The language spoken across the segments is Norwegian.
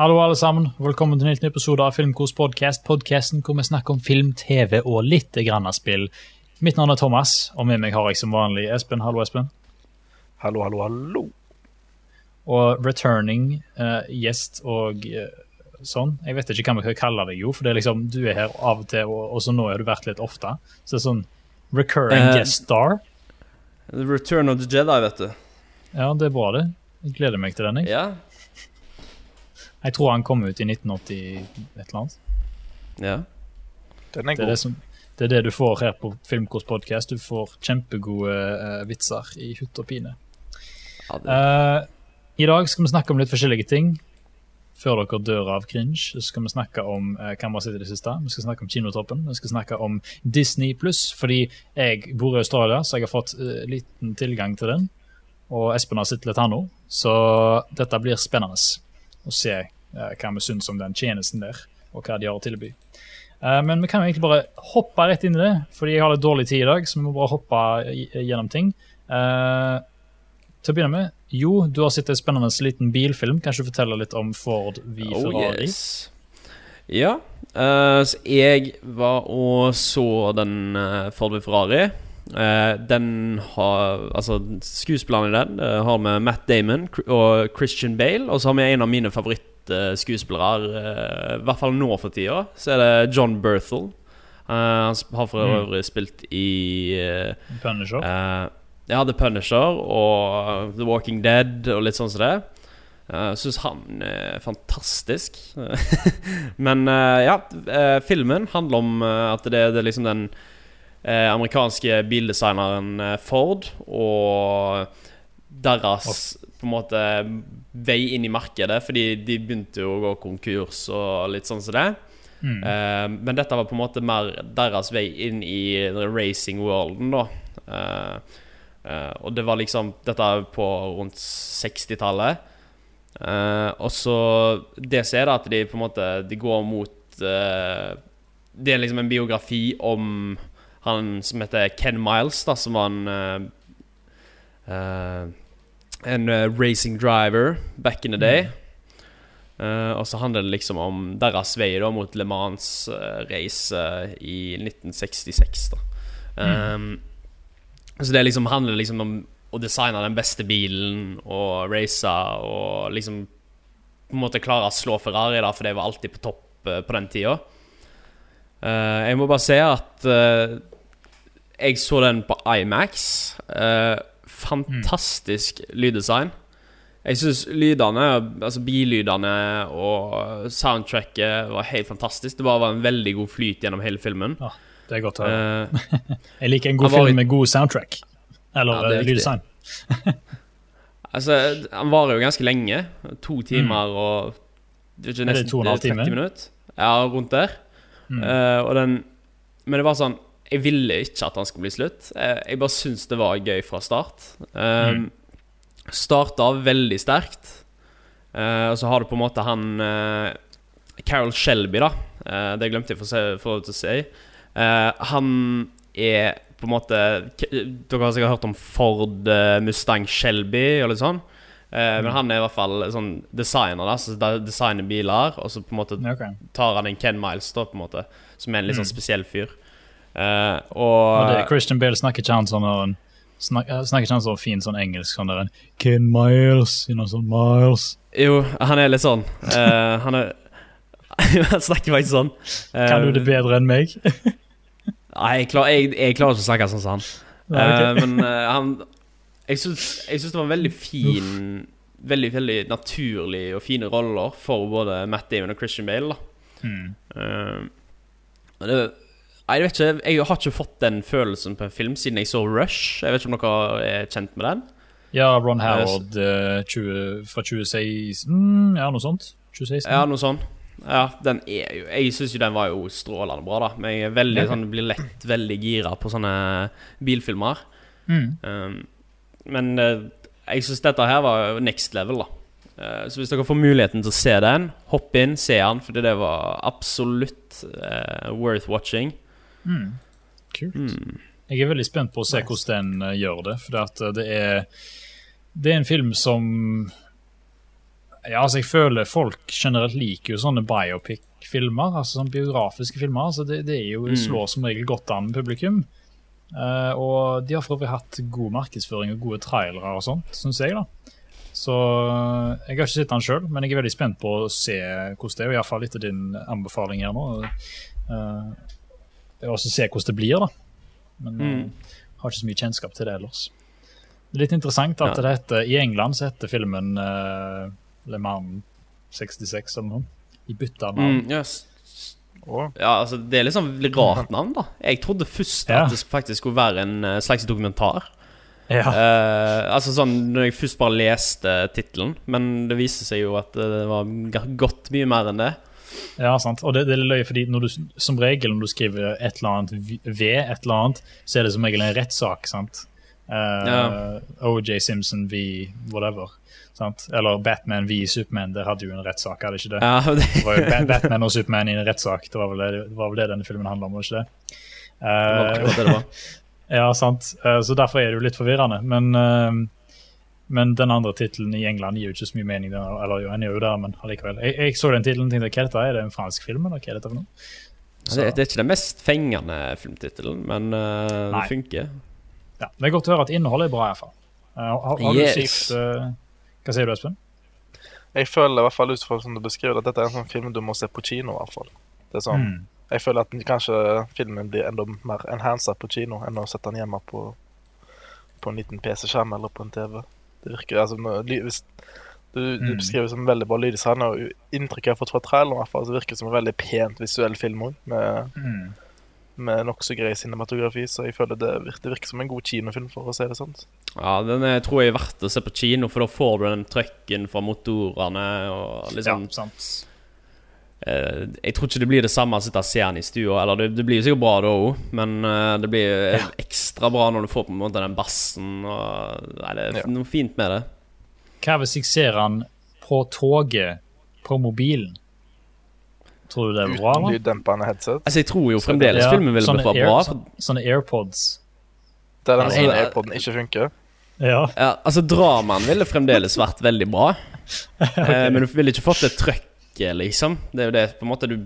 Hallo, alle sammen. Velkommen til en helt ny episode av Filmkos podkast. Podcasten hvor vi snakker om film, TV og litt grann av spill. Mitt navn er Thomas, og med meg har jeg som vanlig Espen. Hallo, Espen. Hallo, hallo, hallo. Og returning uh, gjest og uh, sånn. Jeg vet ikke hva vi skal kalle deg, jo, for det er liksom, du er her av og til, og, og så nå har du vært litt ofte. Så det er sånn recurring uh, guest star. The Return of the Jedi, vet du. Ja, det er bra, det. Jeg gleder meg til den. Jeg, Ja. Jeg tror han kom ut i 1980 et eller annet. ja. Den er Det er god. det, som, det er det du får her på Filmkors podcast. Du får kjempegode uh, vitser i hutt og pine. ja det, uh, I dag skal vi snakke om litt forskjellige ting. Før dere dør av cringe, så skal vi snakke om uh, hva vi har sett i det siste. Vi skal snakke om Kinotoppen. Vi skal snakke om Disney pluss, fordi jeg bor i Australia, så jeg har fått uh, liten tilgang til den. Og Espen har sett litt her nå, så dette blir spennende å se eh, hva vi syns om den tjenesten der, og hva de har å tilby. Eh, Men vi kan jo egentlig bare hoppe rett inn i det, fordi jeg har litt dårlig tid i dag. Så vi må bare hoppe gjennom ting. Eh, til å begynne med, Jo, du har sett en spennende liten bilfilm. Kanskje du forteller litt om Ford v oh, Ferrari? yes. Ja. så jeg var og så den Ford v Ferrari. Eh, den har Altså, skuespilleren i den eh, har med Matt Damon og Christian Bale. Og så har vi en av mine favorittskuespillere, uh, i hvert fall nå for tida. Så er det John Berthel. Eh, han har for Mm. øvrig spilt i eh, Punisher. Eh, ja, The Punisher og The Walking Dead og litt sånn som det. Jeg syns han er fantastisk. Men eh, ja, eh, filmen handler om eh, at det, det er liksom den eh, amerikanske bildesigneren eh, Ford og deres på en måte vei inn i markedet, fordi de begynte jo å gå konkurs og litt sånn som det. Mm. Eh, men dette var på en måte mer deres vei inn i racing worlden, da. Eh, eh, og det var liksom Dette er på rundt 60-tallet. Eh, og så Det som er, da, at de på en måte De går mot eh, Det er liksom en biografi om han som heter Ken Miles, da, som var en uh, uh, En eh, racing driver back in the day. Uh, og så handler det liksom om deres vei da mot Le Mans-race i 1966. da Um, Så det liksom handler liksom om å designe den beste bilen og race og liksom på en måte klare å slå Ferrari, da for det var alltid på topp på den tida. Eh, jeg må bare si at uh, jeg så den på Imax. Uh, fantastisk lyddesign. Jeg syns lydene, altså billydene og soundtracket var helt fantastisk. Det bare var en veldig god flyt gjennom hele filmen. Ja, Det er godt å høre. Jeg liker en god film med god soundtrack. Eller Ja, lyddesign. altså, han varer jo ganske lenge. To timer og det er ikke Mm. Er det nesten to og en halv 30 minutter. Ja, rundt der. Mm. Eh, og den Men det var sånn Jeg ville ikke at han skulle bli slutt. Eh, jeg bare syns det var gøy fra start. Um, Mm. Starta veldig sterkt. Uh, og så har du på en måte han uh, Carol Shelby, da. Uh, det glemte jeg for, å si. Uh, han er på en måte Dere har sikkert hørt om Ford Mustang Shelby og litt sånn. Eh, Men han er i hvert fall sånn designer, da. Så de- designer biler, og så på en måte okay. tar han en Ken Miles, da, på en måte. Som er en litt sånn Mm. spesiell fyr. Uh, Og og det, Christian Bale snakker ikke han sånn og- snak, eh, Snakker ikke han sånn fin sånn engelsk sånn der en Ken Miles, you know, sånn Miles Jo, han er litt sånn. Uh, han er Han snakker faktisk sånn. Kan du det bedre enn meg? Nei, jeg, klar, jeg, jeg klarer ikke å snakke sånn som han. Nei, ok. Eh, men han Jeg syns, det var en veldig fin Veldig veldig naturlig og fine roller for både Matt Damon og Christian Bale. da Mm. Uh, det, jeg vet ikke Jeg har ikke fått den følelsen på en film siden jeg så Rush. Jeg vet ikke om dere er kjent med den? Ja, Ron Howard uh, 20, fra 2016 mm, Ja, noe sånt. 2016. Ja, noe sånt. Ja, den er jo Jeg syns jo den var jo strålende bra, da. Men jeg veldig sånn blir lett veldig gira på sånne bilfilmer. Mm. Um, men eh, jeg syns dette her var next level, da. Eh, så hvis dere får muligheten til å se den, hopp inn, se den, fordi det var absolutt uh, worth watching. Mm. Kult. Mm. Jeg er veldig spent på å se hvordan den gjør det. For det, er Det er en film som Ja, altså, jeg føler folk generelt liker jo sånne biopic-filmer, altså sånne biografiske filmer. så det, det er jo, slår som regel godt an publikum. Eh, og de har for øvrig hatt god markedsføring og gode trailere og sånt, syns jeg, da. Så eh, jeg har ikke sett den sjøl, men jeg er veldig spent på å se hvordan det er. Iallfall etter din anbefaling her nå. Uh, jeg vil også se hvordan det blir, da. Men Mm. har ikke så mye kjennskap til det ellers. Det er litt interessant at Ja. det heter, i England så heter filmen uh, Le Mans 66 eller noe. I bytta navn. Mm, yes. Å, Ja, altså, det er liksom litt rart navn, da. Jeg trodde først Ja. at det faktisk skulle være en eh, slags dokumentar. Ja. Uh, altså sånn Når jeg først bare leste tittelen, men det viste seg jo at det var Gått godt mye mer enn det. Ja, sant. Og det, det er løye, fordi du, som regel når du skriver et eller annet ved et eller annet, så er det som regel en rettssak, sant? Uh, Ja. OJ Simpson v whatever. Sant? Eller Batman v Superman, det hadde jo en rettssak, hadde ikke det? Ja, det, Det var jo Batman og Superman i en rettssak, det var vel det, var vel det denne filmen handla om, var det ikke det? var Eh, det det var. ja, sant. Uh, så derfor er det jo litt forvirrende. Men, uh, men den andre tittelen i England gir jo ikke så mye mening. Den, eller jo, den gjør jo det, men allikevel. Jeg, jeg så den tittelen og tenkte hva er dette? Er det en fransk film, eller hva er dette for noe? Det, det er ikke den mest fengende filmtittelen, men eh, det funker. Ja, det er godt å høre at innholdet er bra, iallfall. Uh, har, har Yes. du eh, Hva sier du, Espen? Jeg føler i hvert fall ut fra som du beskriver at dette er en sånn film du må se på kino. i hvert fall. Det er sånn, Mm. Jeg føler at kanskje filmen blir enda mer enhansa på kino enn å sette den hjemme på, på en liten PC-skjerm eller på en TV. Det virker, altså, hvis du, du Mm. beskriver det som veldig bra lyddesign, og inntrykket jeg har fått fra traileren, i hvert fall, så virker det som en veldig pent visuell film òg, med, Mm. Med nokså grei cinematografi. Så jeg føler det virker, virker som en god kinofilm, for å si det sånn. Ja, den er, tror jeg er verdt å se på kino, for da får du den trøkken fra motorene og liksom Ja, sant. eh, Jeg tror ikke det blir det samme å sitte og se den i stua. Eller det, det blir jo sikkert bra da òg, men eh, det blir Ja. ekstra bra når du får på en måte den bassen og Nei, det er Ja. noe fint med det. Hva hvis jeg ser han på toget på mobilen? Tror du det er bra, Uten lyddempende headset. Altså, jeg tror jo fremdeles Ja, filmen ville blitt Air- bra. sånne, AirPods. Det er den ene det- AirPoden ikke funker. Ja. Ja, altså Dramaen ville fremdeles vært veldig bra, okay. men du ville ikke fått det trøkket, liksom. Det er jo det på en måte du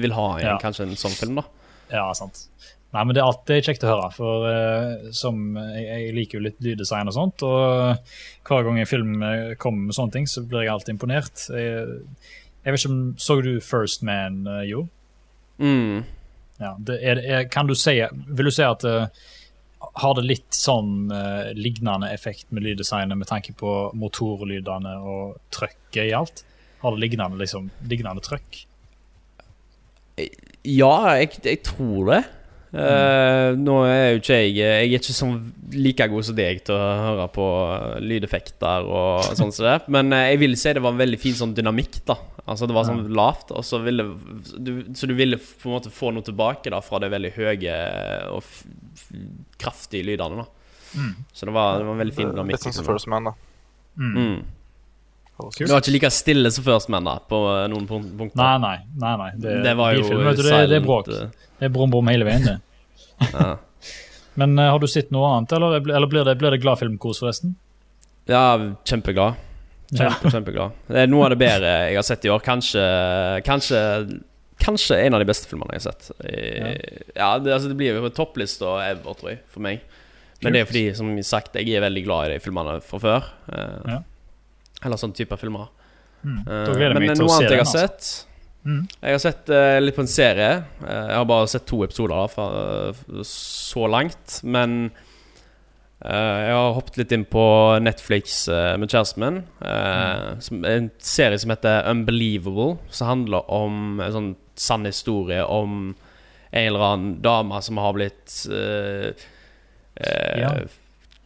vil ha i en, Ja. kanskje en sånn film, da. Ja, sant. Nei, men det er alltid kjekt å høre, for uh, som jeg, jeg liker jo litt lyddesign og sånt, og hver gang en film eh, kommer med sånne ting, så blir jeg alltid imponert. Jeg, jeg vet ikke om Så du First Man, uh, Jo? Mm. Ja, det er, er, kan du si Vil du si at uh, har det litt sånn uh, lignende effekt med lyddesignet med tanke på motorlydene og trøkket i alt? Har det lignende, liksom, lignende trøkk? Ja, jeg, jeg tror det. Eh, nå er jo ikke jeg Jeg er ikke sånn like god som deg til å høre på lydeffekter og sånn som det. Men eh, jeg vil si det var en veldig fin sånn dynamikk, da. Altså Det var sånn lavt, og så ville du, Så du ville på en måte få noe tilbake da fra det veldig høye og kraftige lydene, da. Så det var, det var en veldig fin dynamikk. Litt sånn som. First Man, da. Mm. Mm. Det var ikke like stille som First Man, da, på noen punkter. Nei, nei. nei, nei. Det, Det var jo de filmen, du, det, det er bråk. eh, Det er brum-brum hele veien, det. Ja. Men uh, har du sett noe annet, eller, eller blir det, blir det gladfilmkos, forresten? Ja, kjempeglad. Kjempe, kjempeglad. Det er noe av det bedre jeg har sett i år. Kanskje Kanskje Kanskje en av de beste filmene jeg har sett. I, ja, det, altså, det blir jo topplista ever, tror jeg, for meg. Men det er fordi, som sagt, jeg er veldig glad i de filmene fra før. Uh, Ja. Eller sånn type filmer. Mm. Jeg men noe annet jeg har Altså. sett Mm. Jeg har sett uh, litt på en serie. Uh, jeg har bare sett to episoder da, fra, eh, så langt. Men jeg har hoppet litt inn på Netflix med kjæresten min. Mm. en serie som heter Unbelievable, som handler om en sånn sann historie om en eller annen dame som har blitt Ja.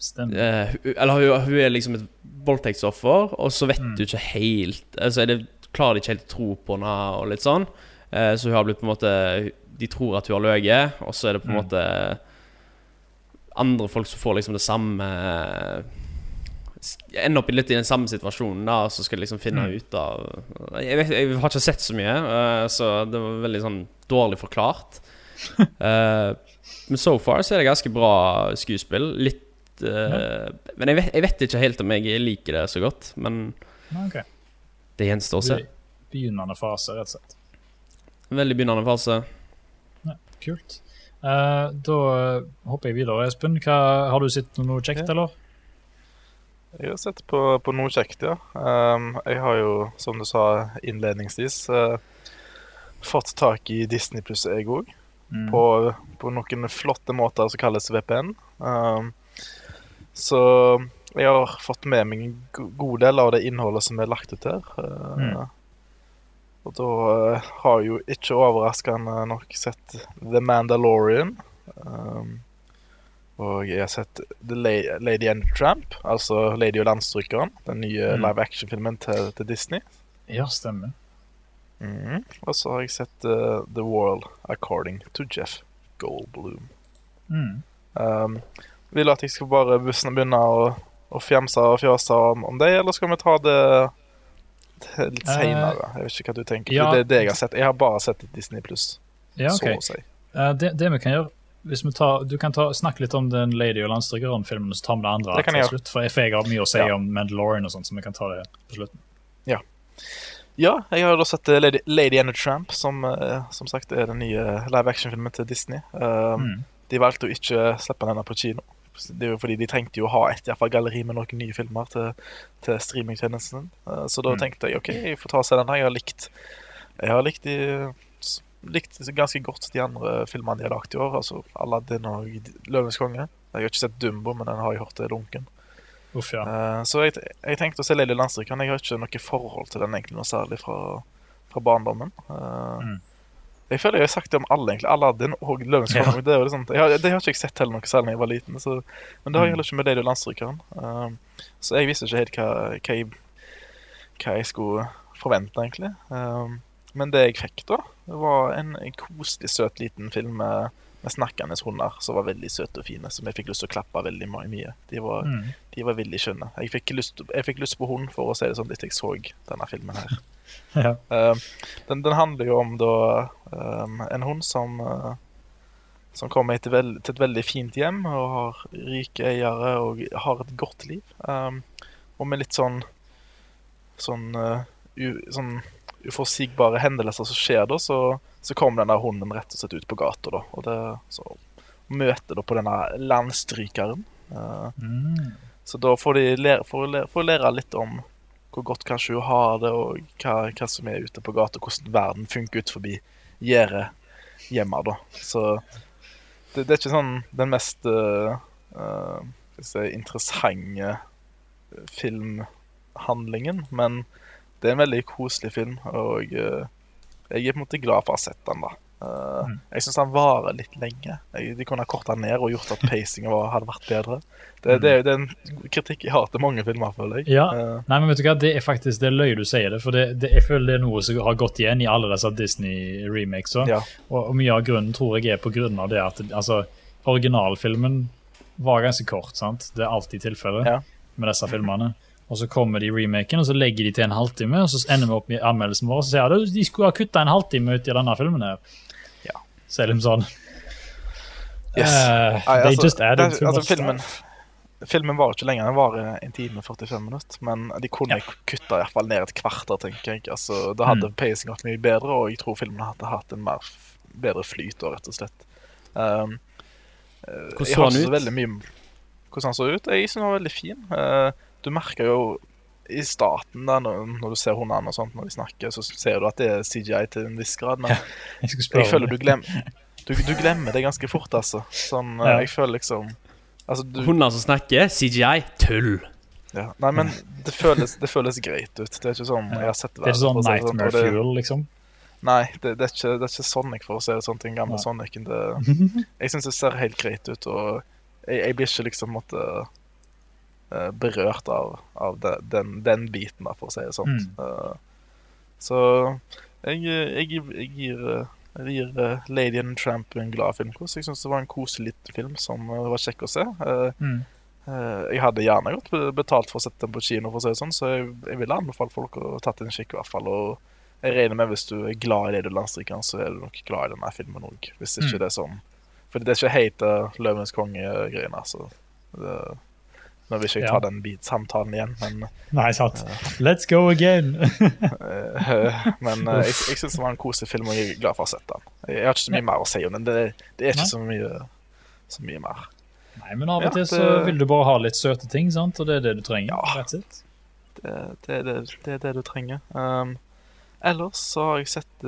Stemmer. Eller hun, hun er liksom et voldtektsoffer, og så vet du ikke helt Altså er det, klarer de ikke helt å tro på henne, og litt sånn. Eh, så hun har blitt på en måte De tror at hun har løyet, og så er det på en måte andre folk som får liksom det samme Ender opp litt i den samme situasjonen, da, og så skal de liksom finne Mm. ut av jeg, vet, jeg har ikke sett så mye, uh, så det var veldig sånn dårlig forklart. uh, men so far så er det ganske bra skuespill. Litt eh, Men jeg vet, jeg vet ikke helt om jeg liker det så godt. Men Ok. Det gjenstår å se. Begynnende fase, rett og slett. Veldig begynnende fase. Ja, kult. Uh, da eh, hopper jeg videre. Espen, hva, har du sett noe kjekt, Ja. eller? Jeg har sett på, på noe kjekt, ja. Um, jeg har jo, som du sa innledningsvis, uh, fått tak i Disney pluss jeg òg. Mm. På, på noen flotte måter som kalles VPN. Um, så jeg har fått med meg en god del av det innholdet som er lagt ut her. Uh, Mm. Og da uh, har jeg jo ikke overraskende nok sett The Mandalorian. Um, og jeg har sett The La Lady and the Tramp, altså Lady og landstrykeren. Den nye Mm. live action-filmen til, til Disney. Ja, stemmer. Mm. Og så har jeg sett uh, The World According to Jeff Goldblum. Mm. Um, vil at jeg skal bare begynne å, å fjamse og fjase om, om det, eller skal vi ta det, litt Eh, seinere? Jeg vet ikke hva du tenker. ja. Det er det jeg har sett. Jeg har bare sett Disney pluss, Ja, så å si. Eh, det, det vi kan gjøre hvis vi tar, Du kan ta, snakke litt om den Lady og landstrykeren-filmen, så tar vi det andre Det til slutt. For jeg, har mye å si Ja. om Mandalorian og sånn, så vi kan ta det på slutten. Ja, jeg har da sett uh, Lady, Lady and the Tramp, som som sagt er den nye live action-filmen til Disney. Um, Mm. De valgte å ikke slippe denne på kino. Det er jo fordi De trengte jo å ha et fall, galleri med noen nye filmer til, til streamingtjenesten. Uh, så da Mm. tenkte jeg OK, jeg får ta og se den. Jeg har likt Jeg har likt, de, likt ganske godt de andre filmene de har lagt i år. Altså Aladdin og Løvenes konge. Jeg har ikke sett Dumbo, men den har jeg hørt er lunken. Uff, ja. Eh, så jeg, jeg tenkte å se Lady Landstrykeren. Jeg har ikke noe forhold til den egentlig noe særlig fra, fra barndommen. Eh, Mm. Jeg føler jeg har sagt det om alle, egentlig. Aladdin og Løvens. Det, liksom, jeg har, det har ikke jeg sett heller noe særlig da jeg var liten. Så, men det har jeg Mm. heller ikke med Lady Landstrykeren. Uh, så jeg visste ikke helt hva, hva, jeg, hva jeg skulle forvente, egentlig. Uh, men det jeg fikk, da, var en, en koselig, søt liten film med, med snakkende hunder som var veldig søte og fine, som jeg fikk lyst til å klappe veldig mye. De var, Mm. de var veldig skjønne. Jeg fikk, lyst, jeg fikk lyst på hund, for å si det sånn, etter jeg så denne filmen her. ja. uh, den, den handler jo om da eh, en hund som uh, som kommer til, veld, til et veldig fint hjem og har rike eiere og har et godt liv. Um, og med litt sånn sånn, uh, u, sånn uforutsigbare hendelser som skjer da, så, så kommer denne hunden rett og slett ut på gata. da, og det, så møter da på denne landstrykeren. Uh, Mm. så da får de lære, får lære, får lære litt om hvor godt kanskje hun har det, og hva, hva som er ute på gata, hvordan verden funker ut forbi gjerdet hjemme. da. Så det, det er ikke sånn den mest uh, uh, si, interessante filmhandlingen, men det er en veldig koselig film, og uh, jeg er på en måte glad for å ha sett den. da. Uh, Mm. Jeg syns den varer litt lenge. Jeg, de kunne ha korta ned og gjort at pacingen var, hadde vært bedre. Det, det, det er en kritikk jeg har til mange filmer, føler jeg. Ja. Uh, Nei, men vet du hva, det er faktisk det er løye du sier det, for det, det, jeg føler det er noe som har gått igjen i alle disse Disney-remakes. ja. Og, og mye av grunnen tror jeg er på grunn av det at altså, originalfilmen var ganske kort. sant? Det er alltid tilfellet Ja. med disse filmene. Og så kommer de i remaken, og så legger de til en halvtime, og så ender vi opp i anmeldelsen vår og så sier de de skulle ha kutta en halvtime ut i denne filmen. her. Ja. Selv om sånn Yes. Uh, Nei, They altså, just added too altså, much filmen- stuff. Filmen var ikke lenger, den var en time og 45 minutter. Men de kunne Ja. kutta i hvert fall ned et kvarter, tenker jeg. Altså, Da hadde Mm. pacing vært mye bedre, og jeg tror filmen hadde hatt en mer bedre flyt, rett og slett. Um, eh, Hvordan så den ut? mye Hvordan han så ut? Jeg syns han var veldig fin. Eh, du merker jo i starten, da, når, når du ser hundene og sånt, når de snakker, så ser du at det er CGI til en viss grad. Men Ja, Jeg jeg føler du glemmer du, du glemmer det ganske fort, altså. Sånn, eh, Ja. Jeg føler liksom Altså, du Hunder som snakker, CGI, tull. ja. Nei, men det føles, det føles greit ut. Det er ikke sånn jeg har sett Det er ikke sånn Nightmare det- Fuel, liksom. Nei, det, det, er ikke, det er ikke Sonic, for å si det sånn. Den gamle. Sonicen. Det, jeg syns det ser helt greit ut, og jeg, jeg blir ikke liksom måtte, berørt av, av det, den, den biten, da, for å si det sånn. Mm. Eh, så jeg, jeg, jeg gir, eh, jeg gir eh, Lady and Tramp en glad filmkos. Jeg syns det var en koselig liten film som eh, var kjekk å se. Eh, Mm. Eh, Jeg hadde gjerne godt betalt for å sette den på kino, for å si det sånn, så jeg, jeg ville anbefale folk å ta en kikk, i hvert fall. Og jeg regner med hvis du er glad i Lady Landstrykeren, så er du nok glad i denne filmen òg. Hvis ikke Mm. det er sånn For det er ikke helt Løvens konge-greiene, altså. Det, Nå vil ikke jeg Ja. ta den beat-samtalen igjen, men, Nei, sant. Let's go again! uh, men uh, jeg, jeg syns det var en koselig film, og jeg er glad for å ha sett den. Jeg har ikke så mye mer å si om den. Det, det er ikke så mye, så mye mer. Nei, men av og Ja, til så vil du bare ha litt søte ting, sant? og det er det du trenger. Ja. og slett. Det, det, er det, det det du trenger. Um, ellers så har jeg sett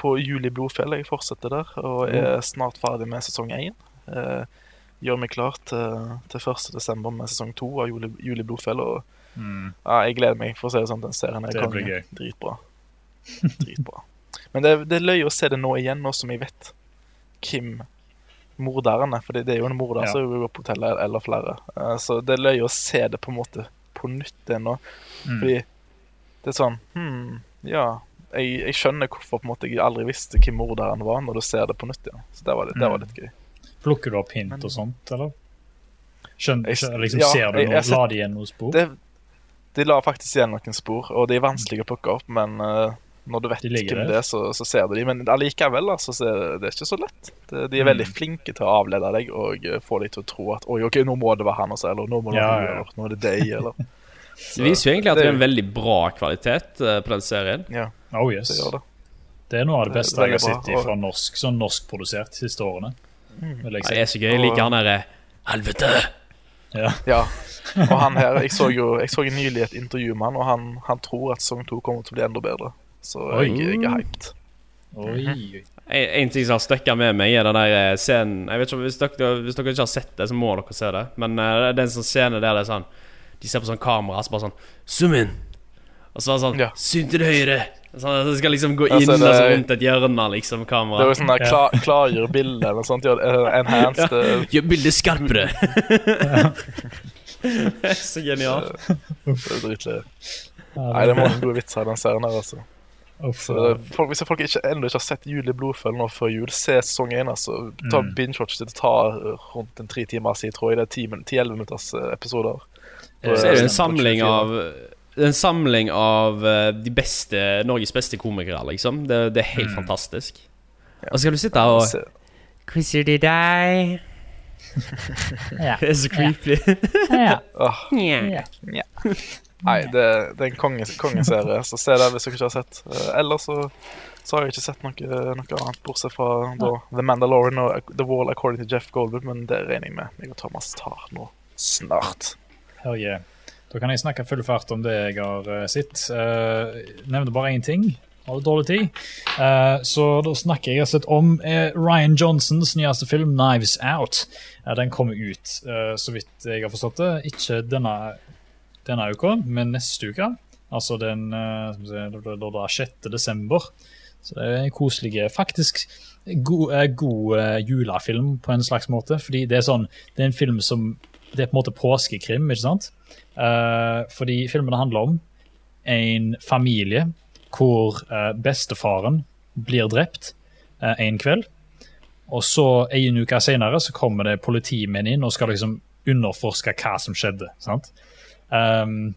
på Juli Blodfjell. Jeg fortsetter der og er snart ferdig med sesong én. Eh, gjør meg klar til, til 1. desember med sesong to av Juli, Juli Blodfjell. Og Mm. ja, jeg gleder meg, for å si det sånn. Den serien er Det konge. Dritbra. Dritbra. Men det, det er løye å se det nå igjen, nå som jeg vet hvem morderen er. For det, det er jo en morder Ja. som går på hotellet, eller flere. Eh, så det er løye å se det på en måte på nytt igjen nå. Mm. Fordi det er sånn hmm, ja. Jeg, jeg skjønner hvorfor på en måte jeg aldri visste hvem morderen var, når du ser det på nytt igjen. Så det var, litt- det var Mm. litt gøy. Plukker du opp hint Men- og sånt, eller? Skjønner, Jeg- liksom, ja, ser du noe? La de igjen noen spor? Det, de la faktisk igjen noen spor, og de er vanskelige å plukke opp, men uh, når du vet De hvem det er, så, så ser du de. Men allikevel, altså, så er det ikke så lett. De, de er Mm. veldig flinke til å avlede deg og eh, få deg til å tro at Oi, ok, nå må det være han også, eller nå må det Ja, være hun, ja. eller nå er det deg, eller Det viser jo egentlig at det det er en veldig bra kvalitet uh, på den serien. Ja, Oh yes. det gjør det. Det er noe av det Det det beste jeg har sett fra norsk, sånn norskprodusert de siste årene. Mm. Jeg Det er så gøy. Jeg liker han derre Helvete! Ja. Ja. Og han her, jeg så jo jeg så nylig et intervju med han, og han, han tror at sesong to kommer til å bli enda bedre. Så Oi. jeg, jeg er hyped. Oi. En, en ting som har støkka med meg, er den der eh, scenen Jeg vet ikke Hvis dere, hvis dere ikke har sett det, så må dere se det. Men eh, det er en sånn scene der det er sånn De ser på sånn kamera, så bare sånn Zoom inn! Og så er det sånn Ja. Syn til det høyre! Sånn, det skal liksom gå inn altså, det- altså, rundt et hjørne, liksom, Det er jo sånn der klar, klargjør bildet eller noe sånt. gjør, uh, Enhanced. eh, Gjør bildet skarpere! Er så genialt. Det er dritløye. Nei, det er mange gode vitser i den serien her, altså. Så folk, hvis folk ikke, ennå ikke har sett Jul i blodfølge nå før jul, se sesong én. Altså. Ta Mm. binge-watch det. Det tar rundt en tre timer siden, tror jeg. Det er 10-11 minutters eh, episoder. Eh, Så er det en samling av en samling av eh, de beste Norges beste komikere, liksom. Det, det er helt Mm. fantastisk. Ja. Og så skal du sitte her og Quizer de deg? Ja. Det er så creepy. Ja. Nei, det, det er en konge- kongeserie, så se det hvis dere ikke har sett. Eh, ellers så, så har jeg ikke sett noe, noe annet, bortsett fra da, The Mandalorian og The Wall According to Jeff Goldwood, men det regner jeg med meg og Thomas tar nå snart. Hell yeah. Da kan jeg snakke full fart om det jeg har eh, sett. Uh, nevner bare én ting. Har du dårlig tid. Uh, så da snakker jeg altså om uh, Ryan Johnsons nyeste film 'Knives Out'. Den kommer ut, så vidt jeg har forstått det, ikke denne, denne uka, men neste uke. Altså den da 6. desember. Så det er en koselig, faktisk god, god julefilm på en slags måte. Fordi det er sånn, det er en film som Det er på en måte påskekrim, ikke sant? Eh, fordi filmen handler om en familie hvor uh, bestefaren blir drept uh, en kveld. Og så en uke senere så kommer det politimenn inn og skal liksom underforske hva som skjedde. sant? Um,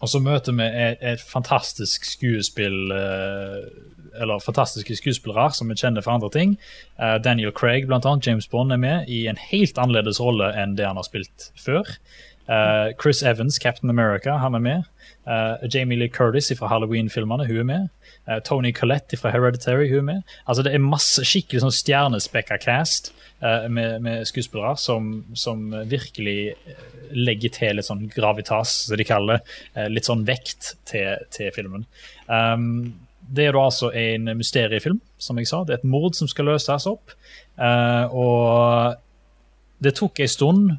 og så møter vi et, et fantastisk skuespill Eller fantastiske skuespillere som vi kjenner fra andre ting. Daniel Craig, blant annet, James Bond, er med i en helt annerledes rolle enn det han har spilt før. Eh, Chris Evans, Captain America, han er med. Uh, Jamie Lee Curtis fra Halloween-filmene, hun er med. Uh, Tony Collette fra Hereditary, hun er med. Altså Det er masse skikkelig sånn stjernespekka cast med, med skuespillere som, som virkelig legger til litt sånn gravitas, som de kaller det. Litt sånn vekt til, til filmen. Um, det er da altså en mysteriefilm, som jeg sa. Det er et mord som skal løses opp. Og det tok en stund,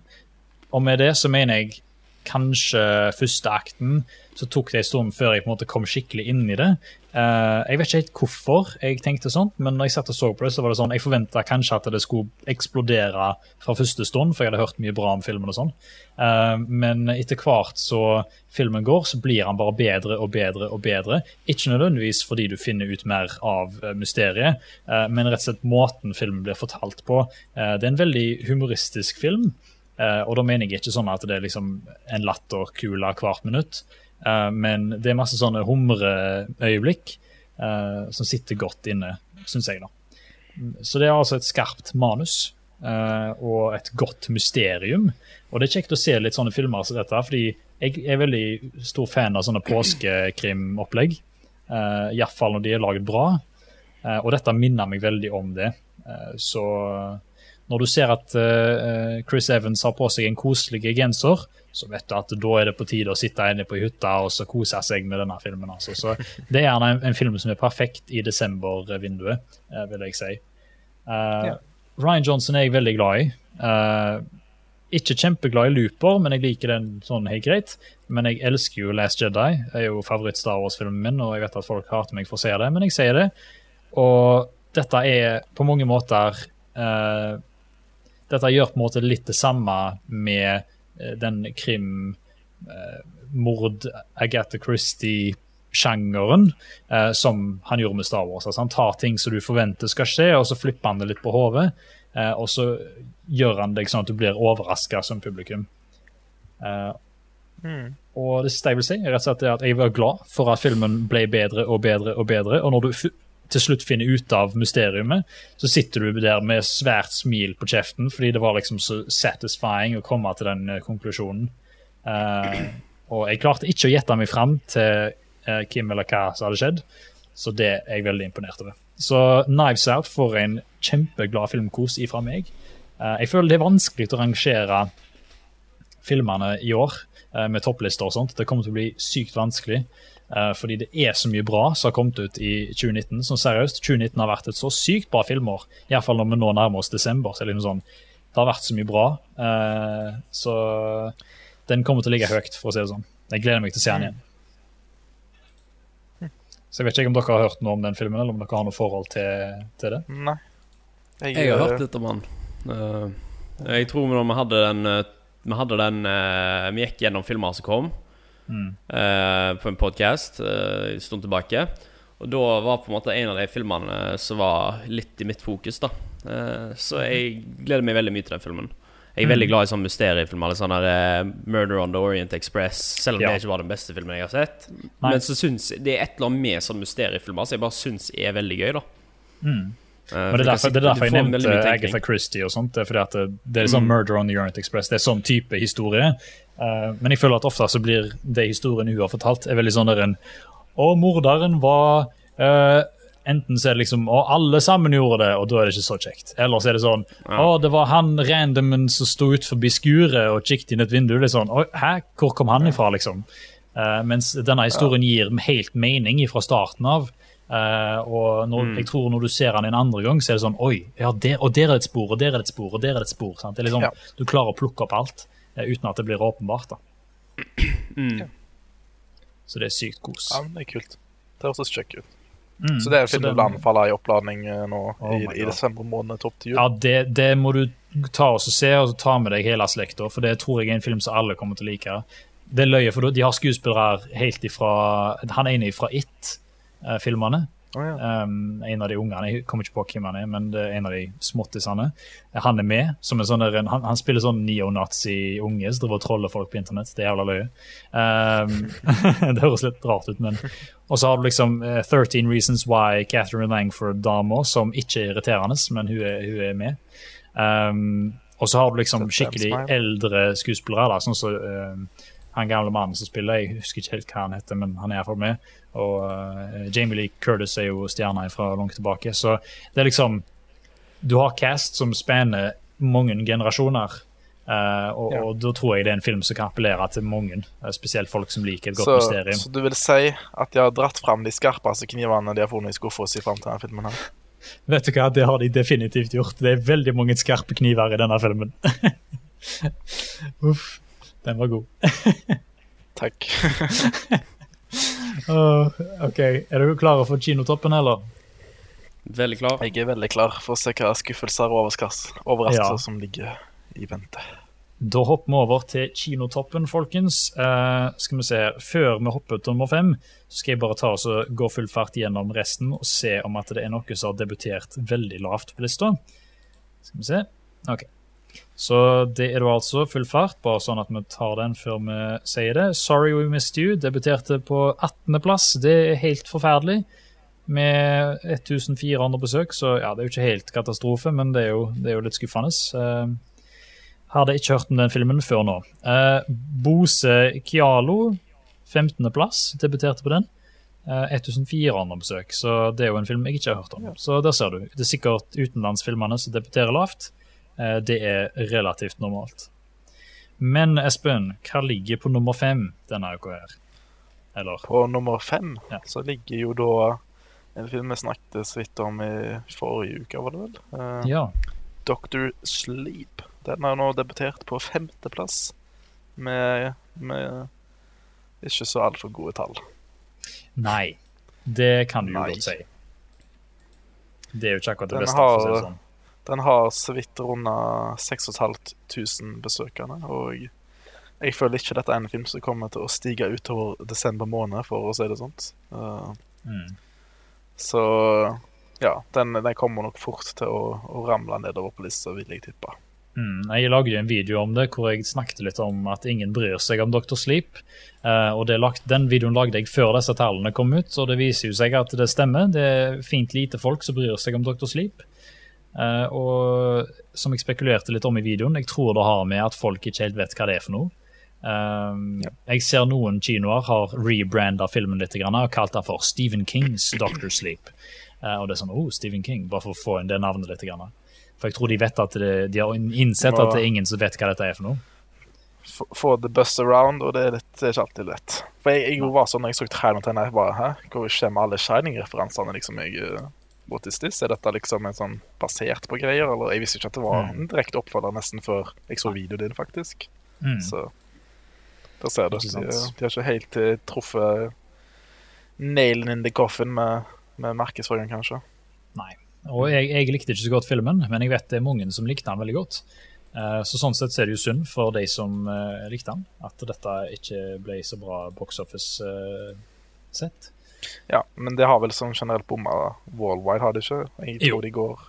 og med det så mener jeg kanskje første akten så tok det en stund før jeg på en måte kom skikkelig inn i det. Uh, jeg vet ikke helt hvorfor jeg tenkte sånn, men når jeg satt og så på det, så var det sånn, jeg forventa kanskje at det skulle eksplodere fra første stund, for jeg hadde hørt mye bra om filmen og sånn. Uh, men etter hvert så filmen går, så blir han bare bedre og bedre og bedre. Ikke nødvendigvis fordi du finner ut mer av eh, mysteriet, uh, men rett og slett måten filmen blir fortalt på. Det er en veldig humoristisk film. Eh, og da mener jeg ikke sånn at det er liksom en latterkule hvert minutt, uh, men det er masse sånne humreøyeblikk uh, som sitter godt inne, syns jeg, da. Så det er altså et skarpt manus. og et godt mysterium. Og det er kjekt å se litt sånne filmer som dette, fordi jeg er veldig stor fan av sånne påskekrim-opplegg. Uh, Iallfall når de er laget bra. Uh, og dette minner meg veldig om det. Uh, så når du ser at uh, Chris Evans har på seg en koselig genser, så vet du at da er det på tide å sitte inne på hytta og så kose seg med denne filmen. Altså. Så det er gjerne en, en, film som er perfekt i desember-vinduet, vil jeg si. Ja. Ryan Johnson er jeg veldig glad i. ikke kjempeglad i Looper, men jeg liker den sånn helt greit. Men jeg elsker jo Last Jedi. Det er jo favoritt-Star Wars-filmen min, og jeg vet at folk hater meg for å se det, men jeg sier det. Og dette er på mange måter uh, Dette gjør på en måte litt det samme med uh, den krim, uh, mord, Agatha Christie-sjangeren eh, som han gjorde med Star Wars. Altså, han tar ting som du forventer skal skje, og så flipper han det litt på hodet. og så gjør han deg sånn at du blir overraska som publikum. Mm. Og det siste jeg vil si, er rett og slett at jeg var glad for at filmen ble bedre og bedre og bedre. Og når du til slutt finner ut av mysteriumet, så sitter du der med svært smil på kjeften, fordi det var liksom så satisfying å komme til den uh, konklusjonen. Uh, og jeg klarte ikke å gjette meg fram til uh, hvem eller hva som hadde skjedd, så det er jeg veldig imponert over. Så Knives Out får en kjempeglad filmkos ifra meg. jeg føler det er vanskelig å rangere filmene i år med topplister og sånt. Det kommer til å bli sykt vanskelig. Uh, fordi det er så mye bra som har kommet ut i 2019. Så seriøst, 2019 har vært et så sykt bra filmår. Iallfall når vi nå nærmer oss desember. så er det liksom sånn, Det har vært så mye bra. Uh, så den kommer til å ligge høyt, for å si det sånn. Jeg gleder meg til å se den igjen. Så jeg vet ikke om dere har hørt noe om den filmen, eller om dere har noe forhold til, til det? Nei. Jeg, jeg, har hørt litt om den. Jeg tror når vi hadde den Vi hadde den Vi gikk gjennom filmer som kom. Mm. Uh, på en podkast uh, en stund tilbake. Og da var på en måte en av de filmene som var litt i mitt fokus. da uh, Så jeg gleder meg veldig mye til den filmen. Jeg er mm. veldig glad i sånne mysteriefilmer. Sånn uh, Murder on the Orient Express. Selv om ja. det ikke var den beste filmen jeg har sett. Nei. Men så syns det er et eller annet med sånne mysteriefilmer som jeg bare syns er veldig gøy. da mm. Uh, Men det er derfor, det er derfor jeg nevnte Agatha Christie og sånt. Det er at det, det er sånn mm. Murder on the Orient Express. Det er sånn type historie. Uh, men jeg føler at ofte så blir det historien hun har fortalt, er veldig sånn der en Og morderen var uh, Enten så er det liksom Å, alle sammen gjorde det, og da er det ikke så kjekt. Eller så er det sånn ja. Å, det var han randomen som sto forbi skuret og kikket inn et vindu. Det er sånn Å, hæ, hvor kom han ifra, liksom? Uh, mens denne historien gir helt mening fra starten av. Uh, og når, mm. jeg tror når du ser han en andre gang, så er det sånn Oi, ja, der, og der er det et spor, og der er det et spor, og der er det et spor. Sant? Det er liksom, ja. Du klarer å plukke opp alt uh, uten at det blir åpenbart. da. Mm. Så det er sykt kos. Ja, det er kult. Det høres kjekk ut. Mm. Så det er en film du vil anbefale i oppladning uh, nå oh i, i, desember måned opp til jul? Ja, det, det, må du ta og se, og ta med deg hele slekta, for det tror jeg er en film som alle kommer til å like. Det er løye, for de har skuespillere helt ifra Han er ifra fra It uh, filmene. Oh, ja. um, en av de ungene, jeg kommer ikke på hvem han er, men det er en av de småttisene. Han er med. som en sånn der, han, han, spiller sånn neonazi-unge som driver og troller folk på internett. Det er jævla løye. Um, det høres litt rart ut, men Og så har du liksom uh, eh, 13 Reasons Why Catherine Langford-dama, som ikke er irriterende, men hun er, hun er med. Um, og så har du liksom skikkelig eldre skuespillere, da, sånn som så, uh, han gamle mannen som spiller, jeg husker ikke helt hva han heter, men han er iallfall med. Og uh, Jamie Lee Curtis er jo stjerna fra langt tilbake. Så det er liksom Du har cast som spenner mange generasjoner. Uh, og, ja. og, da tror jeg det er en film som kan appellere til mange, uh, spesielt folk som liker et godt så, mysterium. Så du vil si at de har dratt fram de skarpeste knivene de har funnet i skuffa si fram til denne filmen? her? Vet du hva, det har de definitivt gjort. Det er veldig mange skarpe kniver i denne filmen. Uff. Den var god. Takk. uh, OK. Er dere klare for kinotoppen, eller? Veldig klar. Jeg er veldig klar for å se hva skuffelser og overraskelser ja. som ligger i vente. Da hopper vi over til kinotoppen, folkens. Uh, skal vi se, Før vi hopper til nummer fem, så skal jeg bare ta oss og gå full fart gjennom resten og se om at det er noe som har debutert veldig lavt på lista. Skal vi se. OK. Så det er da altså full fart, bare sånn at vi tar den før vi sier det. 'Sorry We Missed You' debuterte på 18.-plass. Det er helt forferdelig. med 1400 besøk, så ja, det er jo ikke helt katastrofe, men det er jo, det er jo litt skuffende. Uh, hadde ikke hørt om den filmen før nå. Uh, Bose Kialo, 15.-plass, debuterte på den. Uh, 1400 besøk, så det er jo en film jeg ikke har hørt om. Så der ser du. Det er sikkert utenlandsfilmene som debuterer lavt. Uh, det er relativt normalt. Men Espen, hva ligger på nummer fem denne uka her? Eller? På nummer fem Ja. så ligger jo da en film vi snakket så vidt om i forrige uke, var det vel? Eh, Ja. Doctor Sleep. Den har nå debutert på femteplass med, med ikke så altfor gode tall. Nei. Det kan du jo godt si. Det er jo ikke akkurat det Den beste. for å si det sånn. Den har så vidt runda 6500 besøkende, og jeg føler ikke dette er en film som kommer til å stige utover desember måned, for å si det sånt. Uh, Mm. så ja, den, den kommer nok fort til å, å ramle nedover på lista, vil jeg tippe. Mm, jeg lagde jo en video om det hvor jeg snakket litt om at ingen bryr seg om Dr. Sleep. Uh, og det lagt, Den videoen lagde jeg før disse tallene kom ut, og det viser jo seg at det stemmer. Det er fint lite folk som bryr seg om Dr. Sleep. Eh, og som jeg spekulerte litt om i videoen, jeg tror det har med at folk ikke helt vet hva det er for noe. Eh, Jeg ser noen kinoer har rebranda filmen litt grann, og kalt den for Stephen Kings Doctor Sleep. Uh, og det er sånn, oh, Stephen King, bare for å få inn det navnet litt. Grann. For jeg tror de vet at det, de har innsett at det er ingen som vet hva dette er for noe. Få- Få the bus around, og det er, litt, det er ikke alltid lett. For jeg, jeg var sånn, når jeg så traileren til den, jeg bare, hæ? Hvor kommer alle Shining-referansene? liksom, jeg... this? Er dette liksom en sånn basert på greier? Eller jeg visste ikke at det var en direkte oppfølger nesten før jeg så videoen din, faktisk. Mm. Så der ser du. De, de har ikke helt eh, truffet nailen in the coffin med, med markedsføringen, kanskje. Nei. Og jeg, jeg likte ikke så godt filmen, men jeg vet det er mange som likte den veldig godt. Eh, Så sånn sett er det jo synd for de som eh, likte den, at dette ikke ble så bra box office eh, sett. Ja, men det har vel som generelt bomma worldwide, har det ikke? Jeg Jo. tror de går,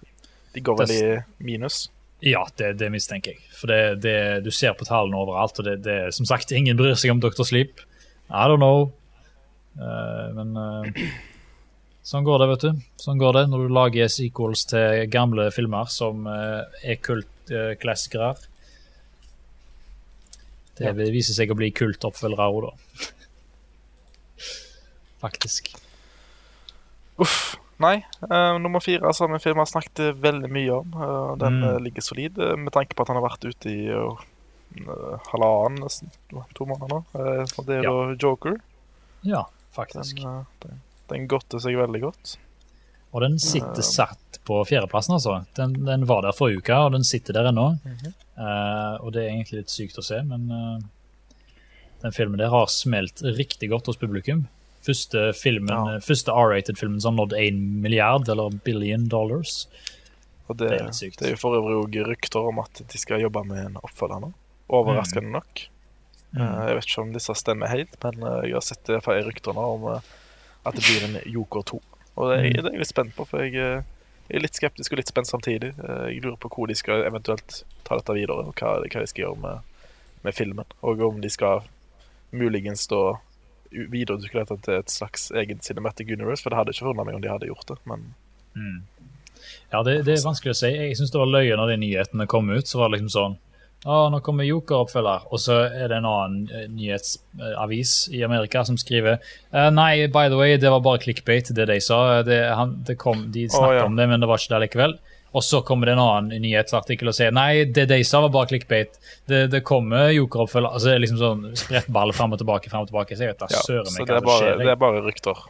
de går vel i minus. Ja, det, det mistenker jeg. For det, det, du ser på tallene overalt, og det, det er som sagt ingen bryr seg om Dr. Sleep. I don't know. Uh, men uh, sånn går det, vet du. Sånn går det når du lager sequels til gamle filmer som uh, er kultklassikere. det Ja. viser seg å bli kultoppfølgere òg, da. Faktisk. Uff. Nei. Uh, nummer fire så har firma har snakket veldig mye om. Uh, den Mm. eh, ligger solid, med tanke på at han har vært ute i uh, halvannen, nesten to måneder nå. Og det er Ja. da Joker. Ja, Den, faktisk. eh, den, den godter seg veldig godt. Og den sitter satt på fjerdeplassen, altså. Den, den var der forrige uke, og den sitter der ennå. Eh, og det er egentlig litt sykt å se, men den filmen der har smelt riktig godt hos publikum. Første filmen, Ja. første R-rated-filmen som nådde nådd 1 milliard, eller billion dollars. Og det, Det er sykt. det er jo for øvrig òg rykter om at de skal jobbe med en oppfølger nå. Overraskende nok. Mm. Eh, Jeg vet ikke om disse stemmer helt, men eh, jeg har sett det rykter nå om eh, at det blir en Joker 2. Og det, Mm. det er jeg litt spent på, for jeg, eh, jeg er litt skeptisk og litt spent samtidig. Eh, Jeg lurer på hvor de skal eventuelt ta dette videre, og hva, hva de skal gjøre med, med filmen. Og om de skal muligens da videreutvikle dette til et slags egen cinematic universe, for det hadde ikke forundret meg om de hadde gjort det, men Mm. Ja, det, det er vanskelig å si. Jeg syns det var løye når de nyhetene kom ut. Så var det liksom sånn Å, nå kommer Joker-oppfølger. Og så er det en annen eh, nyhetsavis i Amerika som skriver uh, Nei, by the way, det var bare clickbait, det de sa. Det, han, det kom, de snakket ja. om det, men det var ikke det likevel. Og så kommer det en annen nyhetsartikkel og sier nei, det de sa var bare clickbait. Det, det kommer Joker-oppfølger. Altså det er liksom sånn spredt ball fram og tilbake, frem og tilbake. Så jeg vet da ja. søren meg det hva som skjer. det er bare rykter.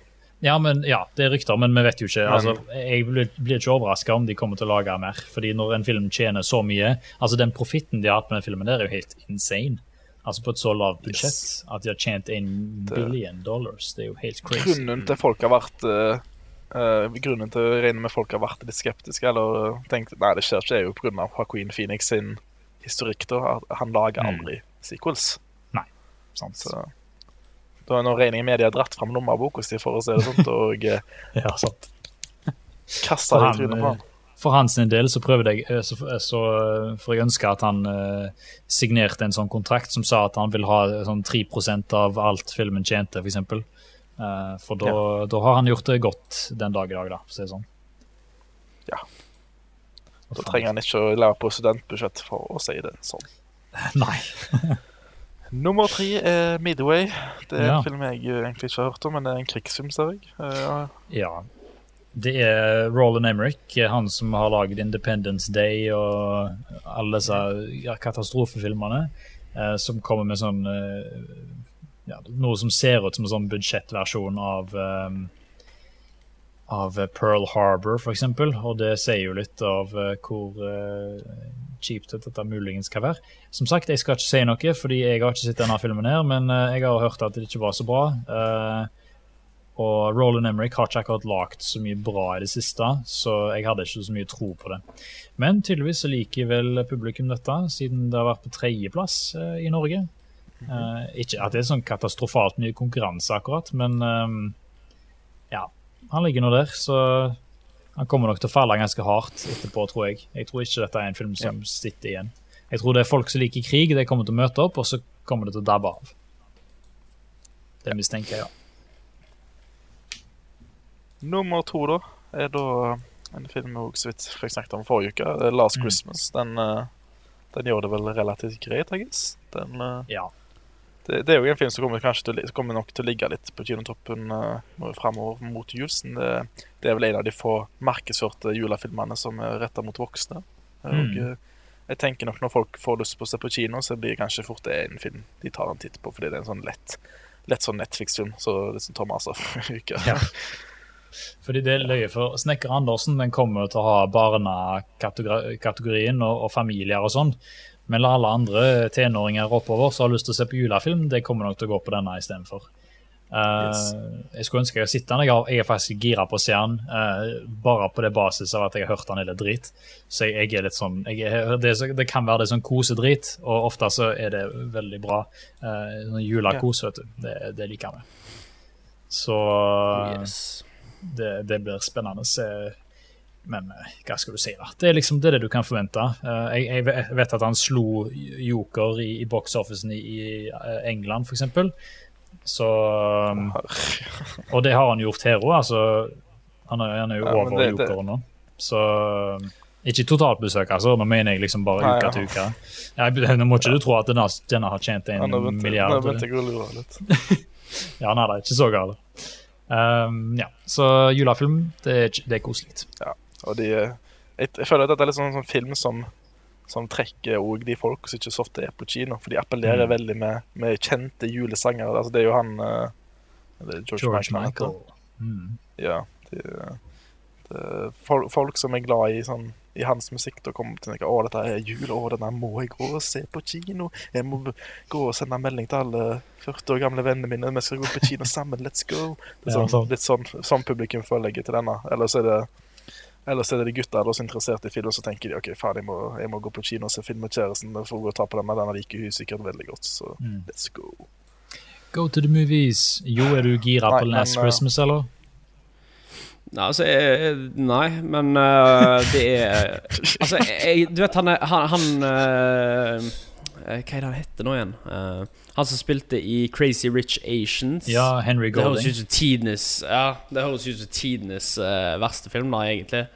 Ja, men, ja, det er rykter, men vi vet jo ikke. Altså, jeg blir, blir ikke overraska om de kommer til å lage mer. Fordi når en film tjener så mye Altså, den profitten de har hatt med den filmen, der er jo helt insane. Altså På et så lavt budsjett Yes. at de har tjent en billion dollars. Det er jo helt crazy. Grunnen til folk har vært eh, eh, Grunnen til å regne med folk har vært litt skeptiske eller tenkt nei, det skjer ikke, er jo pga. Joaquin Phoenix sin historikk. da, Han lager Mm. aldri sequels. Sant? Så da er nå regningen med de har dratt fram lommeboka si, for å se det sånt, og uh, Ja, sant. kasta det i trynet på han. For hans del så prøvde jeg eh, så, så For jeg ønske at han uh, signerte en sånn kontrakt som sa at han vil ha sånn 3% av alt filmen tjente, f.eks. Eh, for da, da har han gjort det godt den dag i dag, da, for å si det sånn. Ja. Da trenger han ikke å lære på studentbudsjett for å si det sånn. Nei. Nummer tre er Midway. Det er Ja. en film jeg egentlig ikke har hørt om, men det er en krigsfilm, ser jeg. Uh, Ja. Det er Roland Emmerich, han som har laget Independence Day og alle disse ja, katastrofefilmene, uh, som kommer med sånn ja, Noe som ser ut som en sånn budsjettversjon av um, av Pearl Harbor, eksempel. Og det sier jo litt av uh, hvor uh, kjipt dette muligens kan være. Som sagt, jeg skal ikke si noe, fordi jeg har ikke sett denne filmen her, men uh, jeg har hørt at det ikke var så bra. Og Roland Emmerich har ikke akkurat lagd så mye bra i det siste, så jeg hadde ikke så mye tro på det. Men tydeligvis liker vel publikum dette, siden det har vært på tredjeplass i Norge. Eh, ikke at det er sånn katastrofalt mye konkurranse, akkurat, men um, ja. Han ligger nå der, så han kommer nok til å falle ganske hardt etterpå, tror jeg. Jeg tror ikke dette er en film som sitter igjen. Jeg tror det er folk som liker krig, de kommer til å møte opp, og så kommer det til å dabbe av. Det mistenker jeg, ja. Nummer to, da, er da en film jeg så vidt fikk snakket om forrige uke. Er Last Mm. Christmas. Den, eh, den gjør det vel relativt greit, jeg guess. Den, eh, ja. Det, det er jo en film som kommer, til, kommer nok til å ligge litt på kinotoppen uh, framover mot jul. Det, det er vel en av de få markedsførte julefilmene som er retta mot voksne. Og Mm. eh, jeg tenker nok når folk får lyst på å se på kino, så blir det kanskje fort det en film de tar en titt på, fordi det er en sånn lett, lett sånn Netflix-film. Så det som Thomas for uke. Ja. Fordi det er løye for Snekker Andersen den kommer til å ha barnekategorien og, og familier og sånn. Men la alle andre tenåringer oppover som har lyst til å se på julefilm, det kommer nok til å gå på denne istedenfor. Uh, Yes. Jeg skulle ønske jeg hadde sett den. Jeg, er faktisk gira på å se den, uh, bare på det basis av at jeg har hørt den hele drit. Så jeg, jeg er litt sånn er, det, det kan være det sånn kosedrit, og ofte så er det veldig bra. Uh, sånn julekos, vet du. Det, det liker vi. Så Yes. det, det blir spennende å se. Men eh, hva skal du si, da? Det er liksom det, er det du kan forvente. Eh, jeg, jeg vet at han slo Joker i, i box-officen i, i eh, England, f.eks. Så um, Og det har han gjort her òg. Altså, han, er- han er jo Ja, over det- det- Jokeren nå. Så um, ikke totalbesøk, altså. Nå mener jeg liksom bare Nei, uke ja. til uke. Ja, nå må ikke du tro at denne, denne har tjent en milliard. nå begynte jeg å lure litt. Ja, nei, det er ikke så galt. Um, ja, så julefilm, det det er koselig. Og de, eh, jeg, jeg føler at dette er litt sånn, sånn film som, som trekker også de folk som ikke så ofte er på kino. For de appellerer Mm. veldig med, med kjente julesanger. Altså, det er jo han eh, er George, George Michael. Michael. Mm. Ja. De, de, folk, folk som er glad i, sånn, i hans musikk, da kommer til å tenke å, dette er jul, å, denne må jeg gå og se på kino. Jeg må gå og sende melding til alle 40 år gamle vennene mine. Vi skal gå på kino sammen, let's go. Det er sånn, litt sånn, sånn publikum føler jeg til denne. Eller så er det Ellers er det de gutta er interessert i film, og så tenker de ok, faen, jeg må, jeg må gå på kino og se film med kjæresten. For å gå og ta på den, men denne liker hun sikkert veldig godt, så Mm. let's go. Go to the movies. Jo, er du gira på Last men, uh, Christmas, eller? Nei, altså jeg, Nei, men uh, det er Altså, jeg, du vet han er Han, han eh, eh, Hva er det han heter nå igjen? Uh, han som spilte i Crazy Rich Asians. Ja, Henry Det høres Golding. ut som tidenes Ja, det høres ut som tidenes eh, verste film, da, egentlig.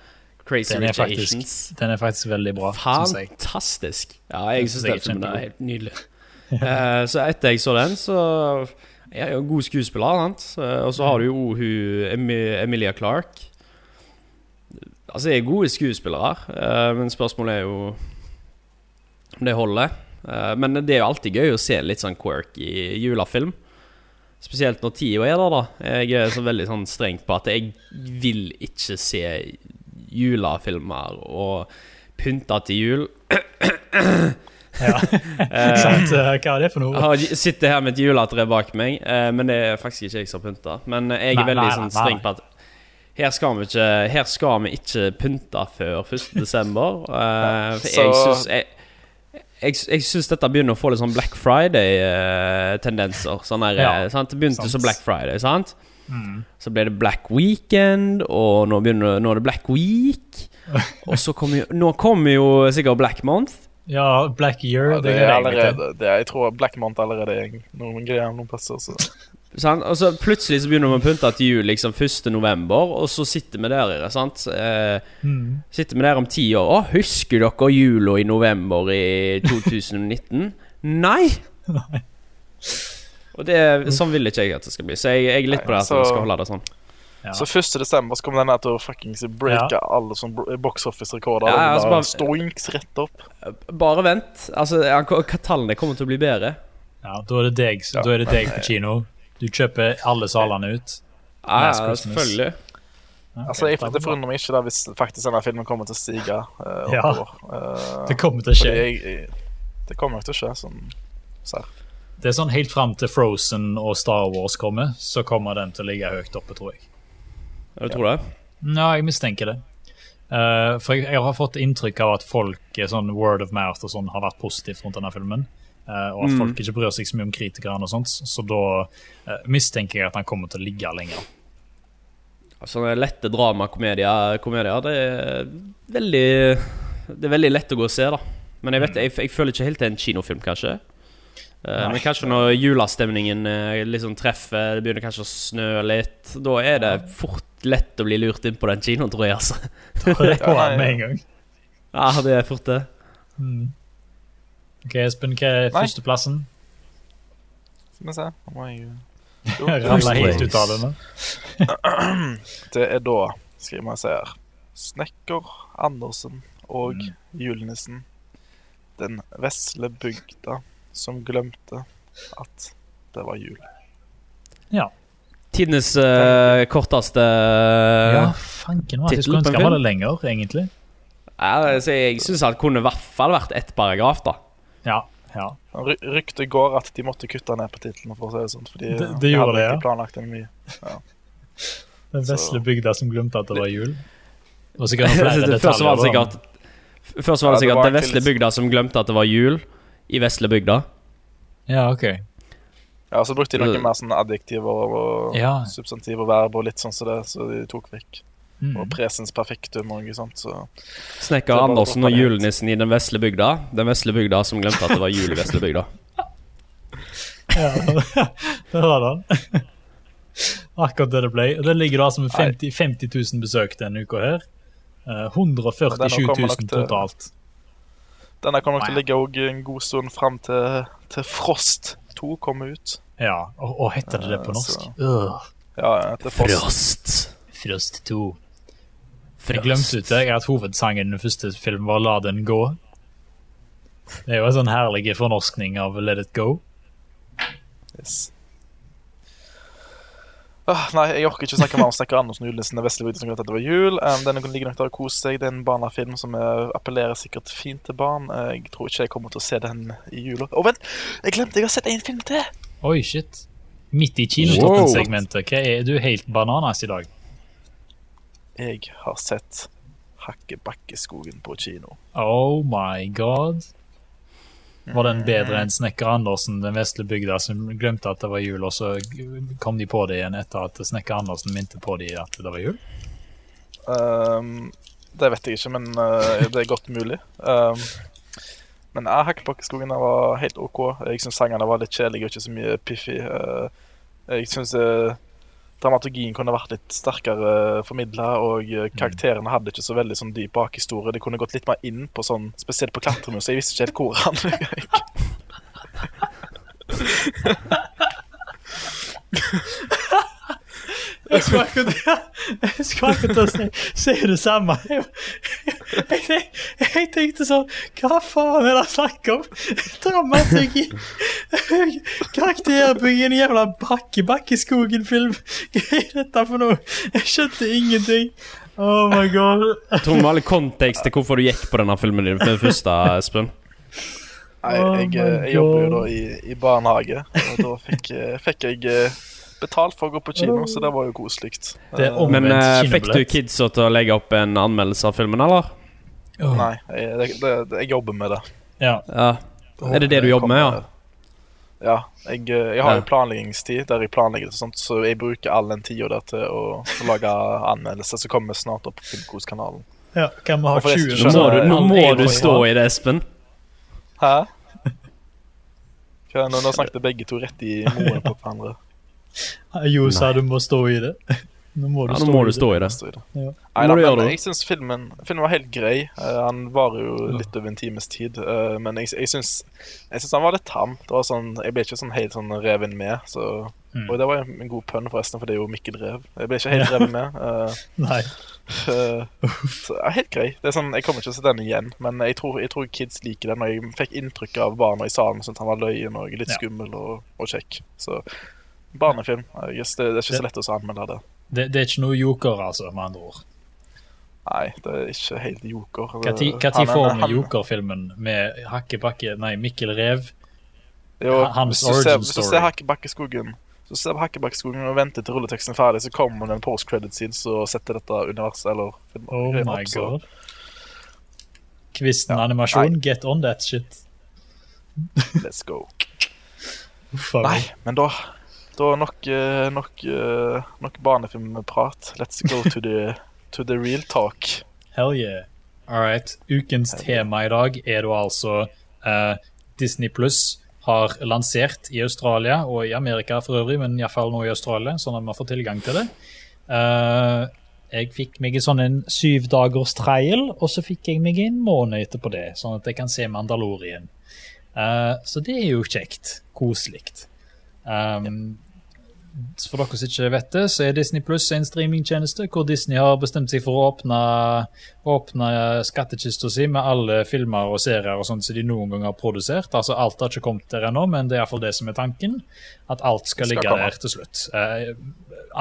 Crazy Den Rich faktisk- Asians. Den er faktisk veldig bra, jeg. Fantastisk. Ja, jeg syns den filmen er helt nydelig. uh, så etter jeg så den, så Jeg er jo en god skuespiller, sant. Eh, Og så har du jo hun Emilia Clarke. Altså, jeg er gode skuespillere, eh, men spørsmålet er jo om det holder. Eh, Men det er jo alltid gøy å se litt sånn quirk i julefilm. Spesielt når tida er der, da. Jeg er så veldig sånn strengt på at jeg vil ikke se julefilmer og pynte til jul. Ja. Sant, eh, Hva er det for noe? Jeg sitter her med et juletre bak meg, eh, men det er faktisk ikke jeg som har pynta. Men jeg er Nei, veldig nei, sånn streng på at her skal vi ikke, her skal vi ikke pynte før 1. desember. eh, for jeg syns jeg, jeg, syns dette begynner å få litt sånn Black Friday-tendenser. Sånn der, Ja, eh, sant? Det begynte sant. som Black Friday, sant? Mm. Så ble det Black Weekend, og nå, begynner, nå er det Black Week. Og så kommer jo Nå kommer jo sikkert Black Month. Ja, Black Year. Ja, det det er allerede det er, Jeg tror Black Month allerede er noen greier noen plasser. Så. Sant? Og så plutselig så begynner vi å pynte til jul liksom 1. november, og så sitter vi der. Sant? Eh, Mm. sitter vi der om ti år. Å, husker dere jula i november i 2019? Nei! Nei. Og det, sånn vil ikke jeg at det skal bli. Så jeg, jeg er litt på det at vi skal holde det sånn. Ja. Så 1. desember så kommer den her til å fuckings breake alle sånn box office-rekorder. Ja, Ja, altså bare- Stoinks rett opp. Bare vent. Altså, ja, tallene kommer til å bli bedre. Ja, da er det deg, Ja, da er det deg på kino. Du kjøper alle salene ut. Ja, ja, selvfølgelig. Okay, Altså, jeg, det er forundrer meg ikke da hvis faktisk denne filmen kommer til å stige uh, Ja. Eh, Det kommer til å skje. jeg, jeg, det kommer nok til å skje, sånn ser. Det er sånn helt fram til Frozen og Star Wars kommer, så kommer den til å ligge høyt oppe, tror jeg. Ja, du tror det? Ja, jeg mistenker det. Uh, for jeg, jeg har fått inntrykk av at folk, sånn word of mouth og sånn, har vært positivt rundt denne filmen. Eh, og at Mm. folk ikke bryr seg så mye om kritikerne og sånt. Så da eh, mistenker jeg at han kommer til å ligge lenger. Sånne lette dramakomedier komedier, det er veldig Det er veldig lett å gå og se, da. Men jeg vet, jeg, jeg føler ikke helt det er en kinofilm, kanskje. Eh, Nei. men kanskje når julestemningen liksom treffer, det begynner kanskje å snø litt, da er det fort lett å bli lurt inn på den kinoen, tror jeg, altså. Da er det på med en gang. Ja, det er fort det. Mm. Ok, Espen, hva er Nei. førsteplassen? Skal vi se. Nå må jeg jo Ramla helt ut av det nå. Det er da, skal jeg se her Snekker Andersen og Mm. julenissen. Den vesle bygda som glemte at det var jul. Ja. Tidenes eh, korteste ja, fanken var. Jeg tittel skulle på ønske en han var det lenger, egentlig. ja, altså, Jeg syns det kunne i hvert fall vært ett paragraf, da. Ja, ja. Ry ryktet går at de måtte kutte ned på titlene, for å si det sånn. Fordi Det- det de hadde det, ja. ikke planlagt en mye. Den Så- vesle bygda som glemte at det var jul. Og sikkert noen flere Først var det sikkert Først var det Ja, det sikkert var den vesle bygda som glemte at det var jul i vesle bygda. Ja, ok. Ja, så brukte de noe Mm. mer sånn adjektiver og Ja. substantiv og verb og litt sånn som det, så de tok vekk. Mm. Og presens perfektum noe sånt, så Snekker Andersen og julenissen i den vesle bygda. Den vesle bygda som glemte at det var jul i vesle bygda. Ja, der var den. Akkurat det det ble. Og det ligger da som 50, 50 000 besøk denne uka her. Eh, 147 000 kommer nok til- totalt. denne kommer nok til å ligge også en god stund fram til, til Frost 2 kommer ut. Ja, og, og heter det det på Eh, norsk? så- Ja. Frost. Frost 2. Jeg glemte ut det. At hovedsangen i den første filmen var 'La den gå'. Det er jo en sånn herlig fornorskning av 'Let it go'. Yes. Ah, nei, jeg orker ikke å snakke mer om Snekker Andersen og julenissen som at det var jul. Um, den ligger nok der og koser seg. Det er en barnefilm som eh, appellerer sikkert fint til barn. Eh, jeg tror ikke jeg kommer til å se den i jula. Å, vent! Jeg glemte jeg har sett en film til! Oi, shit. Midt i kinotoppen-segmentet. Hva er Du helt bananas i dag. Jeg har sett Hakkebakkeskogen på kino. Oh my god. Var den bedre enn Snekker Andersen, den vesle bygda, som glemte at det var jul, og så kom de på det igjen etter at Snekker Andersen minte på de at det var jul? Um, det vet jeg ikke, men uh, det er godt mulig. Um, men uh, Hakkebakkeskogen var helt OK. Jeg syns sangene var litt kjedelige og ikke så mye piffy. Uh, jeg syns uh, dramaturgien kunne vært litt sterkere formidla, og uh, karakterene hadde ikke så veldig sånn dyp bakhistorie. De kunne gått litt mer inn på sånn, spesielt på klatremus. Jeg visste ikke helt hvor han gikk. Jeg skulle akkurat, jeg skulle akkurat si, si det samme. Jeg, jeg, jeg, jeg tenkte sånn Hva faen er det snakk om? Dramaturgi. Karakterbygging, jævla bakke, Bakkeskogen-film. Hva er dette for noe? Jeg skjønte ingenting. Oh my god. Tror vi kontekst til hvorfor du gikk på denne filmen din for det første, Espen. Nei, Oh jeg, jeg jobber jo da i, i barnehage, og da fikk, fikk jeg eh, betalt for å gå på kino, så det var jo koselig. Men eh, fikk du kidsa til å legge opp en anmeldelse av filmen, eller? Oh. Nei, jeg, det, det, jeg jobber med det. Ja. Ja. Er det det du jobber med, ja? Ja. Jeg, eh, jeg har jo planleggingstid der jeg planlegger det, sånt, så jeg bruker all den tida der til å, å lage anmeldelser Så kommer snart opp på Filmkos-kanalen. ja. Kan vi ha 20 Nå må du, nå må du stå i det, Espen. Hæ? Nå, nå snakket begge to rett i moren på hverandre. Jo sa du må stå i det. Nå må du, Ja, nå stå, må i du stå i det. Stå i det. Ja. Nei, da, men jeg syns filmen, filmen var helt grei. Uh, han varer jo litt over en times tid. Uh, men jeg, jeg syns jeg syns han var litt tam. Det var sånn, jeg ble ikke sånn helt sånn reven med. Så, Mm. Og det var en god pønn, forresten, for det er jo Mikkel Rev. Jeg ble ikke helt reven med. Uh, Nei. eh, så, ja, helt grei. Det er sånn, Jeg kommer ikke til å se den igjen, men jeg tror, jeg tror kids liker den. Og jeg fikk inntrykk av barna i salen syntes han var løyen og litt Ja. skummel og, og kjekk. Så barnefilm. Yes, det, det er ikke så lett å anmelde det. Det, det er ikke noe joker, altså, med andre ord. Nei, det er ikke helt joker. Er- får vi jokerfilmen med Hakkebakke Nei, Mikkel Rev? Jo, Hans hvis du ser, origin hvis du ser Hakkebakkeskogen Så ser du Hakkebakkeskogen og venter til rulleteksten er ferdig, så kommer det en post-credit scene og setter dette universet eller filmen, Oh my opp, god. Kvisten Ja, animasjon, get on that shit. Let's go. Uff Nei, men da Da nok, eh, nok, eh, nok barnefilmprat. Let's go to the, to the real talk. Hell yeah. All right. Ukens tema i dag er da altså uh, Disney Pluss har lansert i Australia og i Amerika for øvrig, men iallfall nå i Australia, sånn at man får tilgang til det. Uh, jeg fikk meg en sånn en syv dagers trial, og så fikk jeg meg en måned etterpå det, sånn at jeg kan se Mandalorien. Uh, så det er jo kjekt. Koselig. Um, for dere som ikke vet det, så er Disney Pluss en streamingtjeneste hvor Disney har bestemt seg for å åpne, åpne skattkista si med alle filmer og serier og sånt som de noen gang har produsert. Altså Alt har ikke kommet der ennå, men det er iallfall det som er tanken. At alt skal, skal ligge komme. der til slutt. Eh,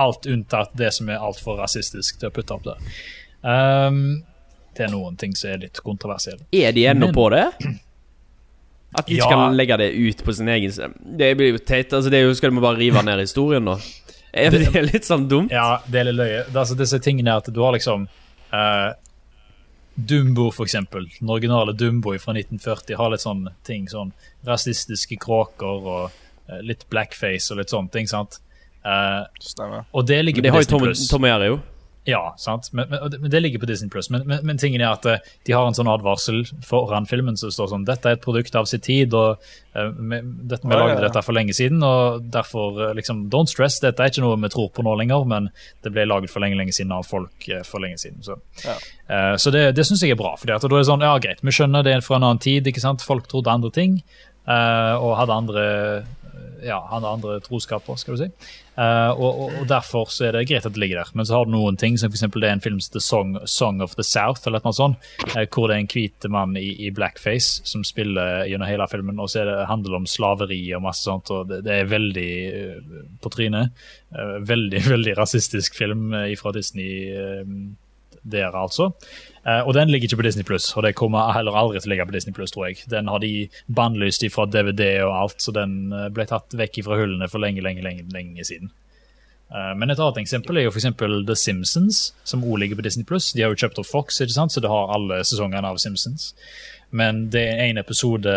alt unntatt det som er altfor rasistisk til å putte opp der. Um, det er noen ting som er litt kontroversielle. Er de ennå på det? At de ikke Ja. kan legge det ut på sin egen Det blir jo teit. Altså, det er jo, skal du bare rive ned historien, nå? Er det litt sånn dumt? Ja, det er litt løye. Det er altså disse tingene er at du har liksom uh, Dumbo, for eksempel. Den originale Dumbo fra 1940 har litt sånn ting, sånn rasistiske kråker og uh, litt blackface og litt sånne ting, sant? Uh, Stemmer. og det ligger Det på har jo Disney Tom, Tom og Jerry, jo. Ja, sant? Men, men, det- ligger på Disney Plus. Men, men, men tingen er at eh, de har en sånn advarsel foran filmen som står sånn Dette er et produkt av sin tid, og uh, vi, dette, vi Ja, ja, lagde ja. dette for lenge siden, og derfor eh, liksom Don't stress, dette er ikke noe vi tror på nå lenger, men det ble laget for lenge, lenge siden av folk for lenge siden. Så, Ja. uh, så det, det syns jeg er bra. For da er det sånn, ja greit, vi skjønner det er fra en annen tid, ikke sant? Folk trodde andre ting, Uh, og hadde andre ja, han har andre troskaper, skal du si. Uh, og, og, Derfor så er det greit at det ligger der. Men så har du noen ting, som f.eks. det er en film som Song, Song of the South, eller noe sånt, uh, hvor det er en hvit mann i, i blackface som spiller gjennom hele filmen, og så er det, handler det om slaveri og masse sånt, og det, det er veldig uh, på trynet. Veldig, veldig rasistisk film fra Disney der, altså. Eh, og den ligger ikke på Disney Pluss, og det kommer heller aldri til å ligge på Disney Pluss, tror jeg. Den har de bannlyst fra DVD og alt, så den eh, ble tatt vekk fra hullene for lenge, lenge, lenge, lenge siden. Eh, men et annet eksempel er jo eksempel The Simpsons, som også ligger på Disney Pluss. De har jo kjøpt opp Fox, ikke sant? så det har alle sesongene av Simpsons. Men det er en episode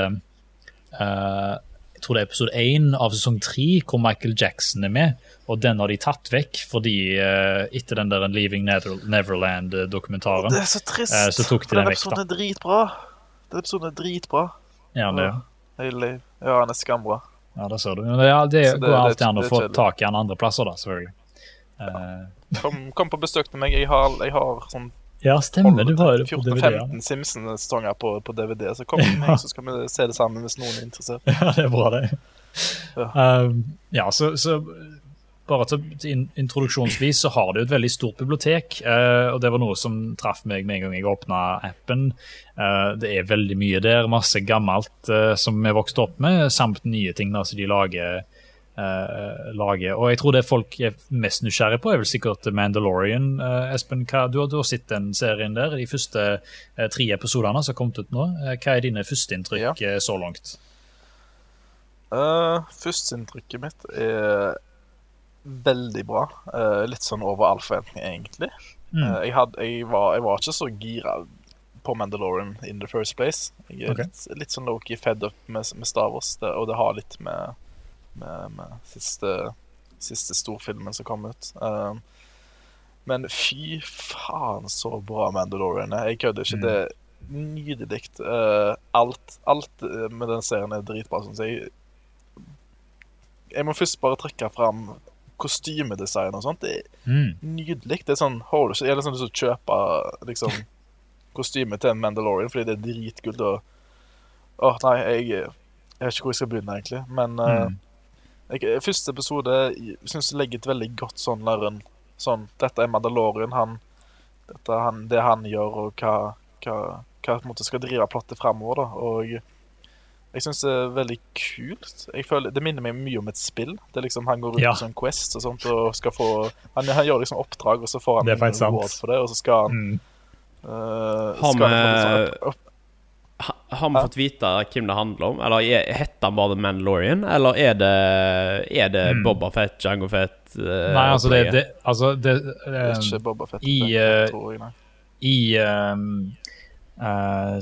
eh, Jeg tror det er episode én av sesong tre hvor Michael Jackson er med. Og den har de tatt vekk fordi uh, etter den der Leaving Never Neverland-dokumentaren Det er så trist. uh, så tok de den Den vekk, episoden er dritbra. Den episoden er dritbra. Ja, det, ja. Ja, den er skambra. ja, det ser du. Men det, ja, det, det- går alltid an å få tak i han andre plasser, da, selvfølgelig. Ja. Kom, kom på besøk til meg. Jeg har, jeg har sånn ja, stemmer. Du har det på DVD. Ja. 14-15 Simpsons-sanger på, på DVD. Så kom med meg, så skal vi se det sammen hvis noen er interessert. ja, det er bra, det. Ja. Um, ja, så, så bare til introduksjonsvis så har det jo et veldig stort bibliotek, eh, og det var noe som traff meg med en gang jeg åpna appen. Eh, det er veldig mye der, masse gammelt eh, som vi vokste opp med, samt nye ting da, som de lager. Eh, lager. Og jeg tror det folk er mest nysgjerrig på, er vel sikkert Mandalorian. Uh, Espen, hva, du, har, du har sett den serien der, de første uh, tre episodene som har kommet ut nå. Hva er dine førsteinntrykk Ja. så langt? Uh, Førsteinntrykket mitt er veldig bra. Litt sånn over all forventning, egentlig. Mm. Jeg, had, jeg, var, jeg var ikke så gira på Mandalorian in the first place. Jeg er okay. litt, litt sånn low-key fed up med, med Star Wars, det, og det har litt med, med, med siste, siste storfilmen som kom ut. Um, men fy faen så bra Mandalorian er. Jeg kødder ikke. Mm. Det er nydelig. Uh, alt, alt eh, med den serien er dritbra, syns jeg. Jeg må først bare trekke fram kostymedesign og sånt. Det er Mm. nydelig. Det er sånn, du ikke, Jeg har liksom lyst til å kjøpe liksom, kostyme til en Mandalorian fordi det er dritkult. og Åh, nei, jeg, jeg vet ikke hvor jeg skal begynne, egentlig. Men uh, Mm. Jeg, første episode syns jeg legger et veldig godt sånn der Sånn, dette er Mandalorian. Han, dette er han, det han gjør, og hva, hva, hva på en måte skal drive plottet framover. Da. Og jeg syns det er veldig kult. Jeg føler, Det minner meg mye om et spill. Det er liksom Han går rundt Ja. på sånn Quest og sånt og skal få Han, han gjør liksom oppdrag, og så får han en reward for det, og så skal han Mm. Uh, ha med vi- få liksom opp, opp, Ha- Har vi fått vite hvem det handler om? Eller er- heter han bare The Mandalorian? Eller er det, er det Mm. Boba Fett, Jango Fett uh, Nei, altså det, det, altså det det er eh, ikke Boba Fett. i, eh, tror jeg, nei. I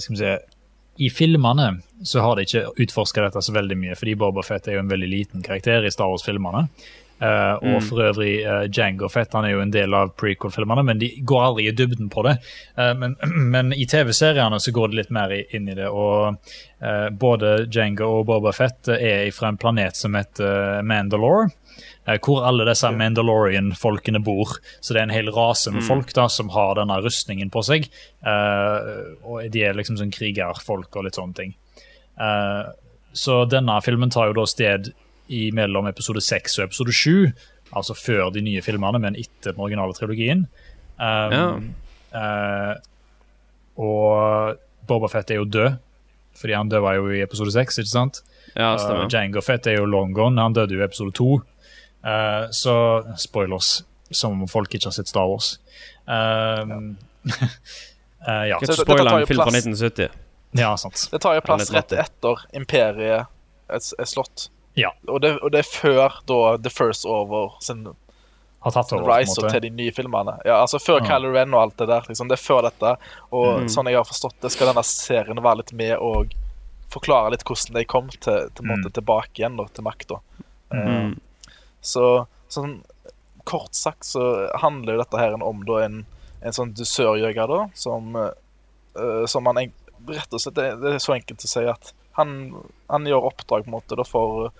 Skal vi se I filmene så har de ikke utforska dette så veldig mye, fordi Boba Fett er jo en veldig liten karakter i Star Wars-filmene. Eh, og Mm. for øvrig uh, Jango Fett han er jo en del av prequel-filmene, men de går aldri i dybden på det. Uh, men, men i TV-seriene så går det litt mer inn i det. Og eh, både Jango og Boba Fett er fra en planet som heter Mandalore. eh, Hvor alle disse Mandalorian-folkene bor. Så det er en hel rase med folk da som har denne rustningen på seg. eh, og de er liksom sånn krigerfolk og litt sånne ting. Eh, så denne filmen tar jo da sted i mellom episode 6 og episode 7. Altså før de nye filmene, men etter den originale trilogien. Um, eh, og Boba Fett er jo død, fordi han døde jo i episode 6, ikke sant? Ja, Uh, stemmer. Jango Fett er jo long gone, han døde jo i episode 2. Uh, så spoilers, som om folk ikke har sett Star Wars. Um, uh, ja. Så ikke dette tar spoile jo en film fra 1970. ja, sant. Det tar jo plass rett etter Imperiet er, er slått. Ja. Og det, og det er før da The First Over sin Har tatt over, på en rise måte. til de nye filmene. Ja, altså Før Ja. Kylo Ren og alt det der. liksom, Det er før dette. Og Mm. sånn jeg har forstått det, skal denne serien være litt med og forklare litt hvordan de kom til, til måte Mm. tilbake igjen da, til makta. Mm. Så sånn kort sagt så handler jo dette her om da en, en sånn dusørjeger da, som uh, som han rett og slett det, det er så enkelt å si at han, han gjør oppdrag på en måte da for,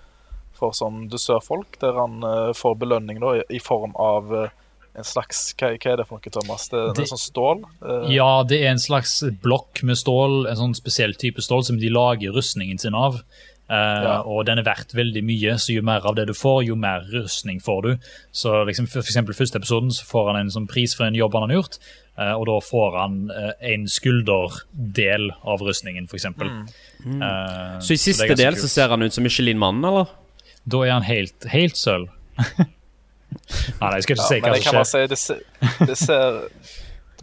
for sånn dusørfolk, der han uh, får belønning da i, i form av uh, en slags hva, hva er det for noe, Thomas? Det, det Det- er sånn stål? Uh, Ja, det er en slags blokk med stål, en sånn spesiell type stål som de lager rustningen sin av. Eh, Ja. Og den er verdt veldig mye, så jo mer av det du får, jo mer rustning får du. Så liksom for for eksempel første episoden så får han en sånn pris for en jobb han har gjort, eh, og da får han en skulderdel av rustningen, for eksempel. Mm. Eh, Så i siste så del så ser han ut som Michelin-mannen, eller? Da er han helt, helt sølv. nei, jeg skal ikke Ja, si hva som skjer. si, det ser, det ser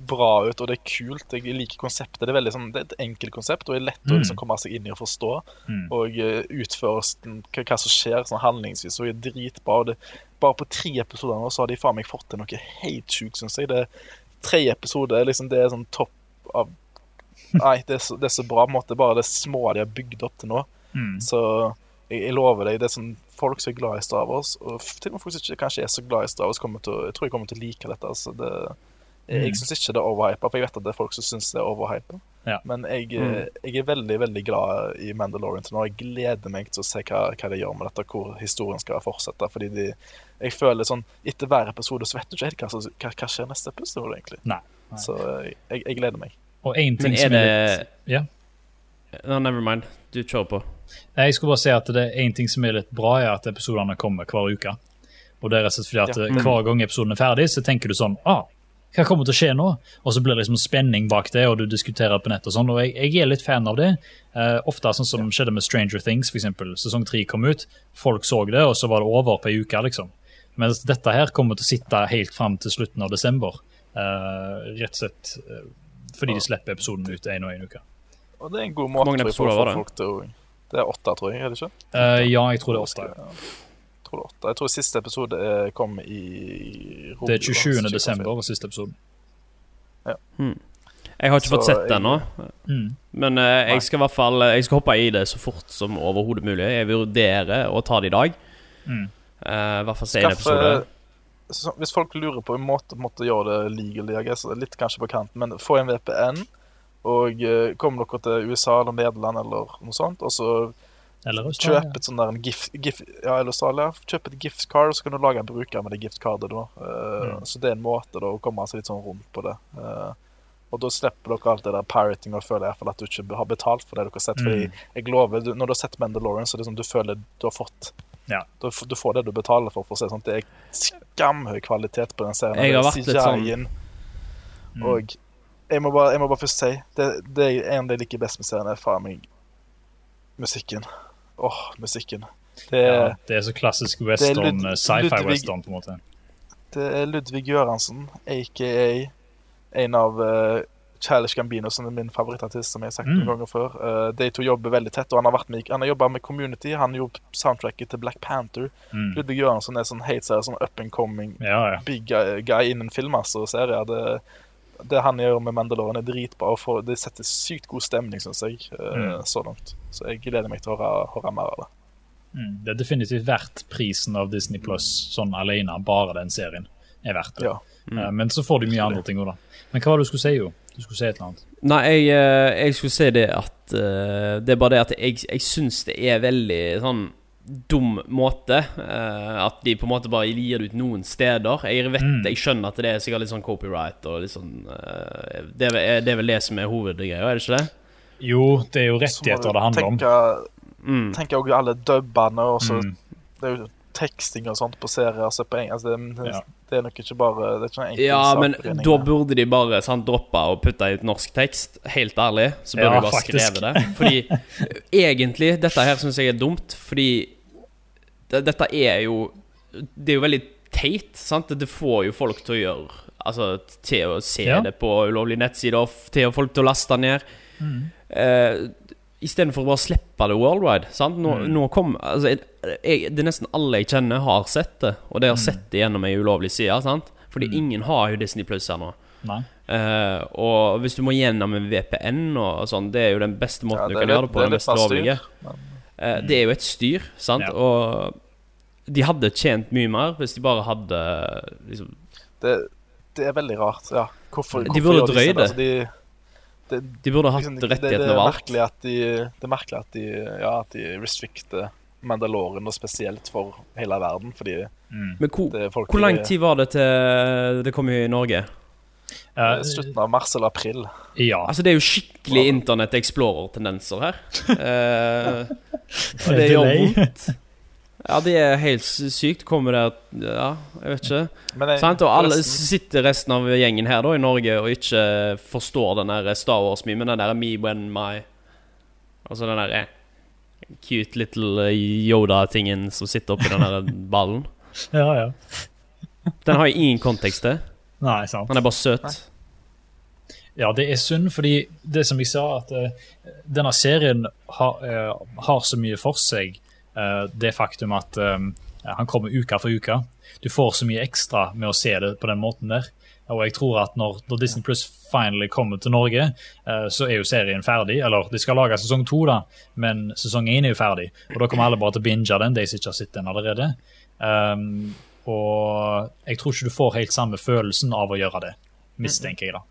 bra ut, og det er kult. Jeg liker konseptet. Det er veldig sånn, det er et enkelt konsept, og det er lett å Mm. liksom komme seg inn i og forstå. Mm. Og uh, utføres hva, hva som skjer sånn handlingsvis, og er dritbra. Og det, bare på tre episoder nå så har de faen meg fått til noe helt sjukt, syns jeg. Det tre episoder, liksom, det er sånn topp av Nei, det er, så, det er så bra. på en måte, Bare det små de har bygd opp til nå. Mm. Så jeg, jeg lover deg, det er sånn folk som er glad i Star Wars, og til og med folk som ikke kanskje er så glad i Star Wars, kommer til, å- jeg tror jeg kommer til å like dette. Altså, det, jeg jeg Mm. syns ikke det er overhypa, for jeg vet at det er folk som syns det er overhypa. Ja. Men jeg, Mm. eh, jeg er veldig veldig glad i Mandalorian til nå. Jeg gleder meg til å se hva, hva de gjør med dette, hvor historien skal fortsette. Fordi de, jeg føler sånn Etter hver episode så vet du ikke helt hva, som- hva, hva skjer neste episode, egentlig. Nei, nei. Så eh, jeg, jeg gleder meg. Og en ting Men er som er det litt Ja. No, never mind. Du kjører på. Jeg skulle bare si at det er en ting som er litt bra, er at episodene kommer hver uke. Og det er rett og slett fordi at Ja. hver gang episoden er ferdig, så tenker du sånn ah, Hva kommer til å skje nå? Og så blir det liksom spenning bak det, og du diskuterer på nett og sånn. Og jeg, jeg er litt fan av det. Uh, ofte sånn som skjedde med Stranger Things, for eksempel. Sesong tre kom ut, folk så det, og så var det over på ei uke, liksom. Mens dette her kommer til å sitte helt fram til slutten av desember. Uh, rett og slett uh, fordi de slipper episoden ut én og én uke. Og det er en god Hvor måte mange for episoder var det? folk til å Det er åtte, tror jeg. er det ikke? Uh, ja, jeg tror det er åtte. Ja. Jeg tror det er åtte. Jeg tror siste episode eh, kom i Det er 27. desember, var siste episode. Jeg har ikke fått sett jeg- ennå. Mm. Men uh, jeg skal i hvert fall Jeg skal hoppe i det så fort som overhodet mulig. Jeg vurderer å ta det i dag. Mm. Eh, I hvert fall se en episode. så, hvis folk lurer på en måte, å gjøre det legal, jeg guess, litt kanskje på kanten, men få en VPN, og uh, kom dere til USA eller Nederland eller noe sånt, og så Eller Australia. Kjøp et sånn der en gift, gift, ja, eller Australia. Kjøp et gift card, så kan du lage en bruker med det gift cardet. da. Uh, Mm. Så det er en måte da, å komme seg litt sånn rundt på det. Uh, og da slipper dere alt det der pirating og føler i hvert fall at du ikke har betalt for det dere har sett. Fordi Mm. jeg lover, du, Når du har sett Mandalorian, så er det sånn du føler du har fått Ja. du, du får det du betaler for. for å si det sånn. Det er skamhøy kvalitet på den serien. Jeg har vært litt sånn- Mm. Og jeg må, bare, jeg må bare først si det, det er en av de jeg liker best med serien, er faen meg musikken. Åh, musikken. Det er, ja, det er så klassisk western, eh, sci-fi Ludvig- western, på en måte. det er Ludvig Göransson, aka en av uh, Challenge Gambino, som er min favorittartist, som jeg har sagt Mm. noen ganger før. Uh, de to jobber veldig tett, og han har vært med, han har jobba med Community. Han har gjort soundtracket til Black Panther. Mm. Ludvig Göransson er sånn helt seriøs, sånn up and coming Ja, ja. big guy, guy innen film, altså, serier. Det, det han gjør med Mandaloren, er dritbra. og får- Det setter sykt god stemning, syns jeg, eh, Mm. så langt. Så jeg gleder meg til å høre, høre mer av det. Mm. Det er definitivt verdt prisen av Disney Pluss sånn alene. Bare den serien er verdt det. Ja. Mm. Men så får du mye andre ting òg, da. Men hva var det du skulle si, jo? Du skulle si et eller annet. Nei, jeg, eh, jeg skulle si det at eh, Det er bare det at jeg, jeg syns det er veldig sånn dum måte. eh, at de på en måte bare gir det ut noen steder. Jeg vet, Mm. jeg skjønner at det er sikkert litt sånn copyright og litt sånn eh, det, er, det er vel det som er hovedgreia, er det ikke det? Jo, det er jo rettigheter det handler om. tenke, Mm. tenke også alle dubbene, og så Mm. det er jo teksting og sånt på serier. Altså på eng altså det, Ja. det er nok ikke bare Det er ikke enkel Ja, men da burde de bare sant, droppe å putte ut norsk tekst. Helt ærlig, så burde Ja, de bare faktisk. skrevet det. Fordi egentlig, dette her syns jeg er dumt, fordi det, dette er jo Det er jo veldig teit, sant? Det får jo folk til å gjøre Altså til å se Ja. det på ulovlige nettsider, til å folk til å laste ned. Mm. Uh, Istedenfor å bare slippe det worldwide. Sant? Nå, Mm. nå kom altså, jeg, jeg, Det er nesten alle jeg kjenner, har sett det. Og de har sett det gjennom ei ulovlig side. Sant? Fordi Mm. ingen har jo Disney Plus her nå. Nei. Eh, og hvis du må gjennom en VPN og sånn, det er jo den beste måten Ja, du kan litt, gjøre det på. det er Den styr, lovlige. men- Eh, det er jo et styr, sant? Ja. Og de hadde tjent mye mer hvis de bare hadde liksom Det, det er veldig rart. ja. Hvorfor, De burde drøye sånn? det. Altså, de, de, De burde hatt liksom, rettighetene er over alt. at de, det er merkelig at de, ja, at de restrikter Mandaloren, og spesielt for hele verden. Fordi Mm. Men hvor, folk hvor lang tid var det til det kom i Norge? Eh, Slutten av mars eller april. ja. Altså Det er jo skikkelig Internett Explorer-tendenser her. Uh, og det gjør vondt. Ja, det er helt sykt. Kommer det Ja, jeg vet ikke. Jeg, Sant? Og alle sitter resten av gjengen her da i Norge og ikke forstår den der Star Wars-memen. Den der Me When My Altså den der eh, cute little Yoda-tingen som sitter oppi den der ballen. ja, ja. Den har jo ingen kontekst til. Nei, sant. Han er bare søt. Ja, det er synd, fordi det som jeg sa, at uh, denne serien har, uh, har så mye for seg. Uh, det faktum at eh, han kommer uke for uke. Du får så mye ekstra med å se det på den måten der. Og jeg tror at når, når Disney Plus finally kommer til Norge, eh, så er jo serien ferdig. Eller de skal lage sesong to, da, men sesong én er jo ferdig. Og da kommer alle bare til å binge den, de som ikke har sett den allerede. Um, og jeg tror ikke du får helt samme følelsen av å gjøre det, mistenker jeg, da.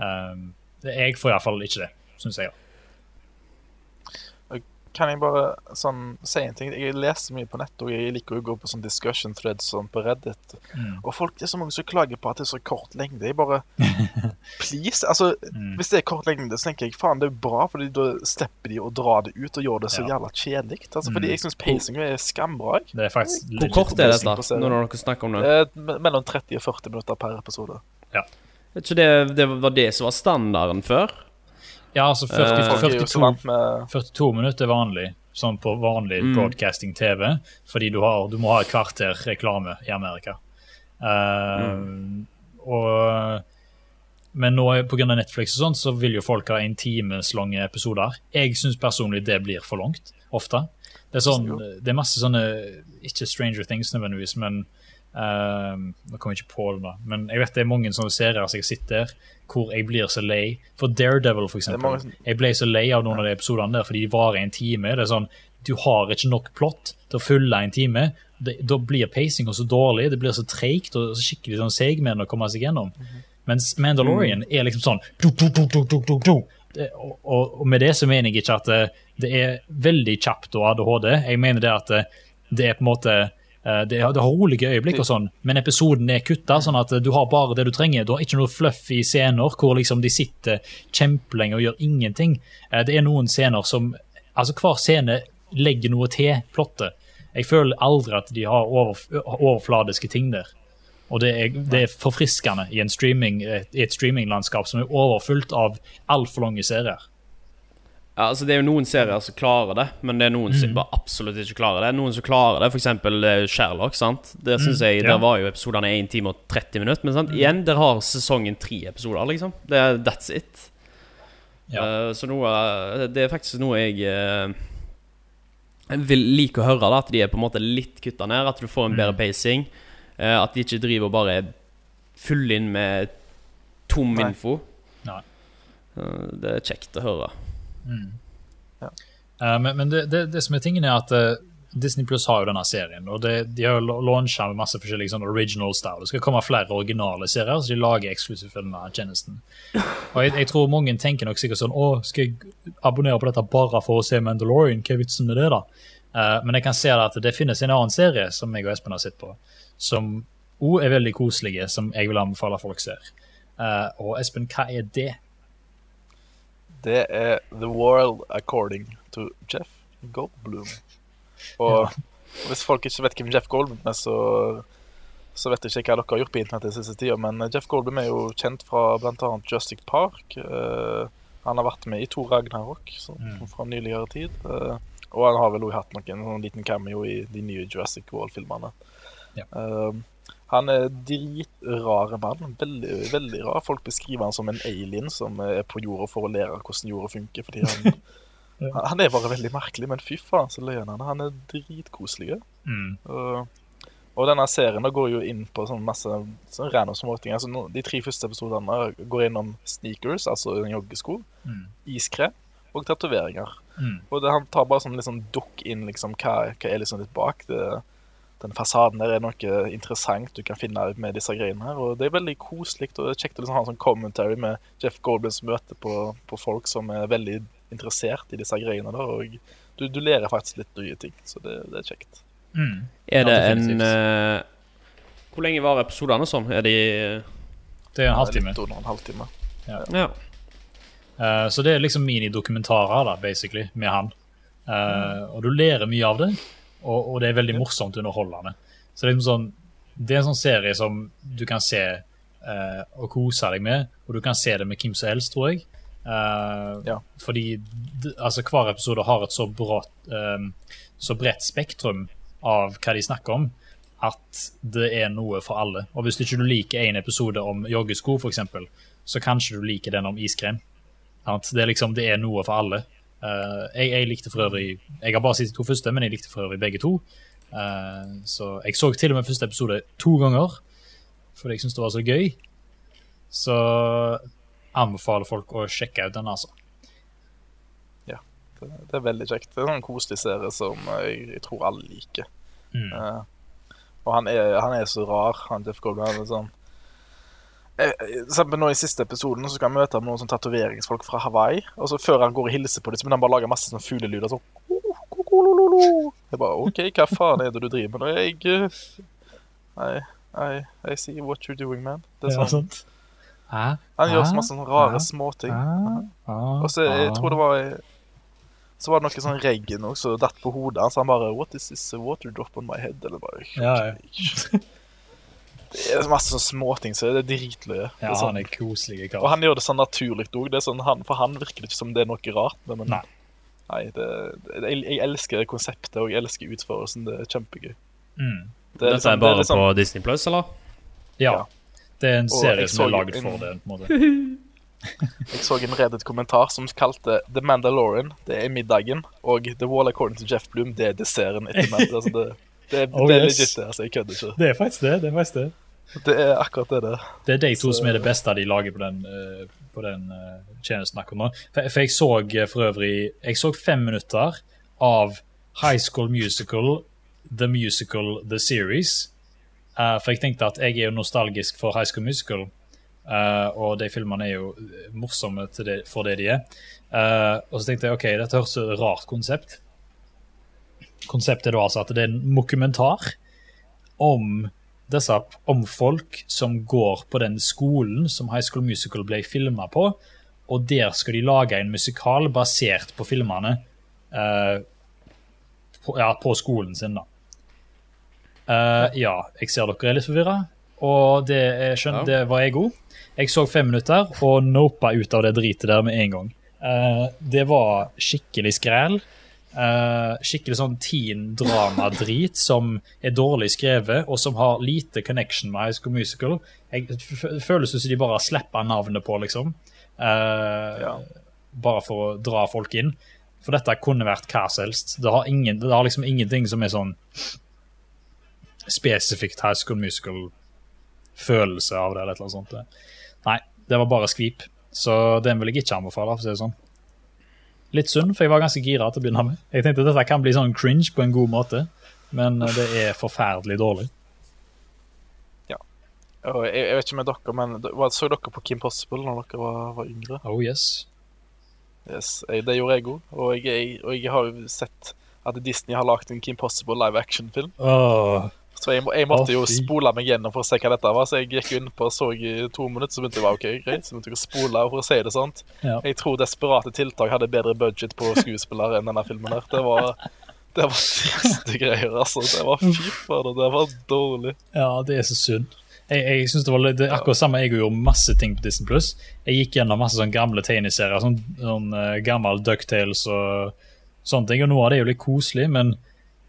Um, jeg får iallfall ikke det, syns jeg. da. Kan jeg bare sånn, si en ting? Jeg leser mye på nett, og jeg liker å gå på sånn discussion threads sånn på Reddit. Mm. Og folk, det er så mange som klager på at det er så kort lengde. Jeg bare Please! Altså, Mm. hvis det er kort lengde, så tenker jeg faen, det er bra, Fordi da slipper de å dra det ut og gjør det så Ja. jævla kjedelig. Altså, Mm. fordi jeg syns Pacing er skambra. Det er faktisk Hvor kort er dette, da? Nå når dere snakker om det? Eh, mellom 30 og 40 minutter per episode. Vet ikke det, det var det som var standarden før? Ja, altså 40, Eh, Folk er jo så 42, 42 minutter er vanlig, sånn på vanlig Mm. broadcasting-TV, fordi du, har, du må ha et kvarter reklame i Amerika. Uh, Mm. og, men nå pga. Netflix og sånt, så vil jo folk ha en times lange episoder. Jeg syns personlig det blir for langt, ofte. Det er, sånn, det er masse sånne Ikke Stranger Things nødvendigvis, men uh, Nå kommer jeg ikke på det, da. Men jeg vet det er mange sånne serier som jeg sitter der, hvor jeg blir så lei. For Daredevil, for eksempel. Jeg ble så lei av noen av de episodene der, fordi de varer en time. Det er sånn, Du har ikke nok plott til å fylle en time. Det, da blir pacinga så dårlig, det blir så treigt og så skikkelig sånn seigmenn å komme seg gjennom. Mens Mandalorian er liksom sånn det, og, med det så mener jeg ikke at det, det er veldig kjapt og ADHD. Jeg mener det at det, det er på en måte eh, det, har- det har rolige øyeblikk, og sånn, men episoden er kutta, sånn at du har bare det du trenger. Du har ikke noe fluffy scener hvor liksom de sitter kjempelenge og gjør ingenting. Eh, Det er noen scener som Altså, hver scene legger noe til plottet. Jeg føler aldri at de har over, overfladiske ting der. Og det er, det er forfriskende i, en streaming, i et streaminglandskap som er overfullt av altfor lange serier. Ja, altså Det er jo noen serier som klarer det, men det er noen som bare absolutt ikke klarer det. Noen som klarer det, f.eks. Sherlock. sant? Der synes jeg, ja. Der var jo episodene 1 time og 30 minutter. Men sant? igjen, der har sesongen tre episoder, liksom. Det that's it. Ja. Uh, så noe Det er faktisk noe jeg uh, vil like å høre, da at de er på en måte litt kutta ned. At du får en bedre pacing. Uh, at de ikke driver og bare fyller inn med tom Nei. info. Nei. Eh, det er kjekt å høre. Eh, men men det, det, det som er tingen, er at uh, Disney Plus har jo denne serien, og det, de har jo launcha med masse forskjellige sånn original style. Det skal komme flere originale serier, så de lager eksklusivt for denne tjenesten. Og jeg, jeg tror mange tenker nok sikkert sånn Å, skal jeg abonnere på dette bare for å se Mandalorian? Hva er vitsen med det, da? Uh, men jeg kan se at det finnes en annen serie som jeg og Espen har sett på, som òg er veldig koselige, som jeg vil anbefale folk ser. Og Espen, hva er det? Det er The World According to Jeff Goldblum. Og hvis folk ikke vet hvem Jeff Goldblum er, så, så vet jeg ikke hva dere har gjort på internett den siste tida, men Jeff Goldblum er jo kjent fra bl.a. Justic Park. Uh, han har vært med i to Ragnarok så, fra nyligere tid. Uh, og han har vel også hatt noen noen liten cameo i de nye Jurassic World-filmene. Ja. Eh, han er dritrare mann. Veldig, veldig rar. Folk beskriver han som en alien som er på jorda for å lære hvordan jorda funker. fordi han, ja. han er bare veldig merkelig, men fy faen så løyen han er. Han er dritkoselig. Mm. Og, og denne serien går jo inn på sånn masse sånn random småting. Altså, de tre første episodene går innom sneakers, altså joggesko, Mm. iskrem og tatoveringer. Mm. Og det, han tar bare sånn liksom dukk inn liksom hva, hva er liksom litt bak. Det, den fasaden der er noe interessant du kan finne ut med disse greiene her. Og det er veldig koselig og kjekt å liksom ha en sånn commentary med Jeff Goldblins møte på, på folk som er veldig interessert i disse greiene. Da, og du, du lærer faktisk litt nye ting, så det, det er kjekt. Mm. Er det en uh, Hvor lenge varer episodene sånn? Er de Det er en halvtime. Litt under en halvtime. Ja. Eh, så det er liksom minidokumentarer, da, basically, med han. Eh, Og du lærer mye av det, og, og det er veldig morsomt underholdende. Så det er, liksom sånn, det er en sånn serie som du kan se uh, og kose deg med, og du kan se det med hvem som helst, tror jeg. Uh, Ja. Fordi altså, hver episode har et så, brått, um, så bredt spektrum av hva de snakker om, at det er noe for alle. Og hvis ikke du liker en episode om joggesko, f.eks., så kanskje du liker den om iskrem. Det, er liksom, det er noe for alle. Eh, jeg, jeg likte for øvrig Jeg har bare sett de to første, men jeg likte for øvrig begge to. Eh, så jeg så til og med første episode to ganger, fordi jeg syntes det var så gøy. Så anbefaler folk å sjekke ut den, altså. Det, det er veldig kjekt. Det er en sånn koselig serie som jeg, jeg tror alle liker. Mm. Uh, og han er, han er så rar, han Jeff Goldman. Sånn Eh, eh, For eksempel nå I siste episoden så skal han møte noen sånn tatoveringsfolk fra Hawaii. Og så Før han går og hilser på dem, så begynner han bare å lage masse sånn fuglelyder. Sånn. Jeg bare OK, hva faen er det du driver med? Jeg eh, I, I, I see what you're doing, man. Det er Ja, sånn? Han gjør så masse sånne rare småting. Og så jeg tror det var Så var det noe sånn regn også, datt på hodet hans. Han bare What is this water drop on my head? Eller bare Ja, ja. Det er masse sånne småting, så det er dritløye. Ja, er sånn- han er koselig Og kar. han gjør det sånn naturlig òg. Sånn, for han virker det ikke som det er noe rart. Men, Nei. nei, det, det, jeg, jeg elsker konseptet, og jeg elsker utførelsen. Det er kjempegøy. Mm. Det er Dette liksom- er bare det er liksom, på Disney Plus, eller? Ja. Ja. Det er en serie som er en- for det. på en måte. Jeg så en redet kommentar som kalte The Mandalorian det er middagen, og The Wall According to Jeff Bloom det er desserten etter middagen. Altså det, det, er- Oh, det er yes. legit, det. Altså, jeg kødder ikke. Det er faktisk det. det er faktisk det. Det er akkurat det det. Det er de to Så- som er det beste de lager på den, eh, på den eh, tjenesten akkurat nå. For, jeg så eh, for øvrig Jeg så fem minutter av High School Musical, The Musical, The Series. For jeg tenkte at jeg er jo nostalgisk for High School Musical. Uh, og de filmene er jo morsomme det, for det de er. Uh, og så tenkte jeg ok, dette høres ut som et rart konsept. Konseptet da altså at det er en mokumentar om disse om folk som går på den skolen som High School Musical ble filma på, og der skal de lage en musikal basert på filmene eh, på, ja, på skolen sin, da. Eh, ja, jeg ser dere er litt forvirra, og det, jeg skjønner, det var jeg òg. Jeg så fem minutter og nopa ut av det dritet der med en gang. Eh, det var skikkelig skrell. Eh, skikkelig sånn teen drama-drit som er dårlig skrevet, og som har lite connection med High School Musical. Jeg, føles som de bare har slappa navnet på, liksom. Uh, Ja. Bare for å dra folk inn. For dette kunne vært hva som helst. Det har, ingen, det har liksom ingenting som er sånn spesifikt High School Musical-følelse av det, eller annet sånt. Nei, det var bare skvip. Så den vil jeg ikke anbefale, for å si det sånn. Litt synd, for jeg var ganske gira til å begynne med. Jeg tenkte at dette kan bli sånn cringe på en god måte, men eh, det er forferdelig dårlig. Ja. jeg, jeg vet ikke med dere, men så dere på Kim Possible når dere var, var yngre? Oh yes. Yes, jeg, Det gjorde jeg òg. Og, og jeg har jo sett at Disney har lagd en Kim Possible live action-film. Åh, Så jeg, må- jeg måtte jo spole meg gjennom for å se hva dette var. Så jeg gikk inn på og så i to minutter, så begynte jeg å være OK, greit. Så begynte jeg å spole, for å si det sånt. Ja. Jeg tror Desperate tiltak hadde bedre budget på skuespillere enn denne filmen her. Det var det var triste greier, altså. Det var fy fader, det var dårlig. ja, det er så synd. Jeg, jeg synes det var litt, det akkurat samme, jeg gjorde masse ting på Disney+. Plus. Jeg gikk gjennom masse sånn gamle tegneserier, sånn, sånn uh, gammel DuckTales og sånne ting. Og noe av det er jo litt koselig, men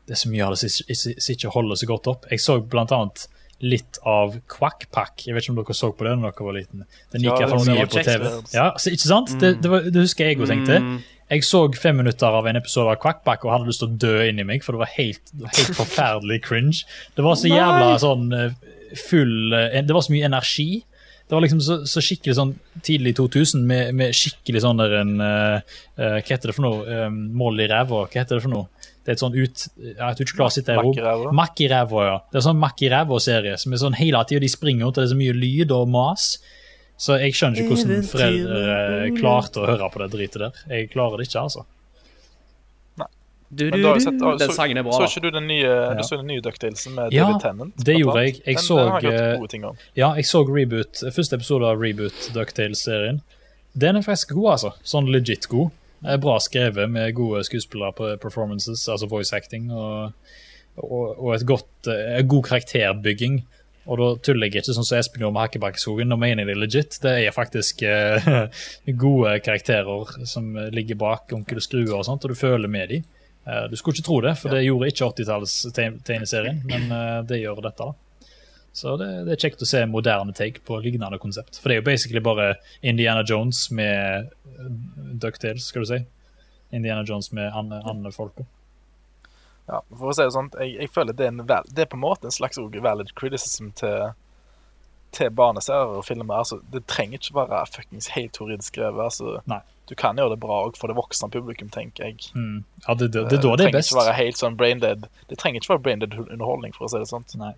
det er så mye av det som ikke- holder så godt opp. Jeg så blant annet litt av Quack Pack. Jeg vet ikke om dere så på det når dere var liten. Den gikk Ja, iallfall mye på TV. Ja, så, ikke sant? Det, det, var, det husker jeg òg tenkte. Mm. Jeg så fem minutter av en episode av Quackpack og hadde lyst til å dø inni meg, for det var helt, helt forferdelig cringe. Det var så jævla sånn eh, full eh, Det var så mye energi. Det var liksom så, så skikkelig sånn tidlig 2000 med, med skikkelig sånn der en uh, uh, Hva heter det for noe? Um, Mål i ræva, hva heter det for noe? Det er et sånn ut... Jeg tror ikke klarer å sitte i ro. I ræva? Makk i ræva, ja. Det er sånn Makk i ræva-serie som er sånn hele tida de springer rundt, og det er så mye lyd og mas. Så jeg skjønner ikke hvordan foreldre eh, klarte å høre på det dritet der. Jeg klarer det ikke, altså. Du, Men du, du har jo sett, å, Den så, sangen er bra, så ikke du den nye, Ja. du så den nye DuckTalesen med Ja, David Tennant? det gjorde jeg. Jeg den, så, den eh. Ja, jeg så reboot, første episode av Reboot DuckTales-serien. Den er faktisk god, altså. Sånn legit god. Er bra skrevet med gode skuespillere på performances, altså voice acting, og, og, og et godt, eh, god karakterbygging. Og da tuller jeg ikke sånn som Espen gjorde med Hakkebakkeskogen. Nå mener jeg det legit. Det er faktisk eh, gode karakterer som ligger bak Onkel Skrue og sånt, og du føler med dem. Eh, du skulle ikke tro det, for det gjorde ikke 80-talls-tegneserien, men eh, det gjør dette. da. Så det, det er kjekt å se moderne take på lignende konsept. For det er jo basically bare Indiana Jones med eh, Ducktails, skal du si. Indiana Jones med andre, andre. Ja, for å si det sånn, jeg, jeg føler det er, en det er på en måte en slags valid criticism til, til barneserier og filmer. Altså, det trenger ikke være fuckings helt horrid skrevet. Altså, Nei. du kan gjøre det bra òg for det voksne publikum, tenker jeg. Mm. Ja, det, det, det det, det er trenger best. ikke være helt sånn braindead Det trenger ikke være braindead underholdning, for å si det sånn. Nei.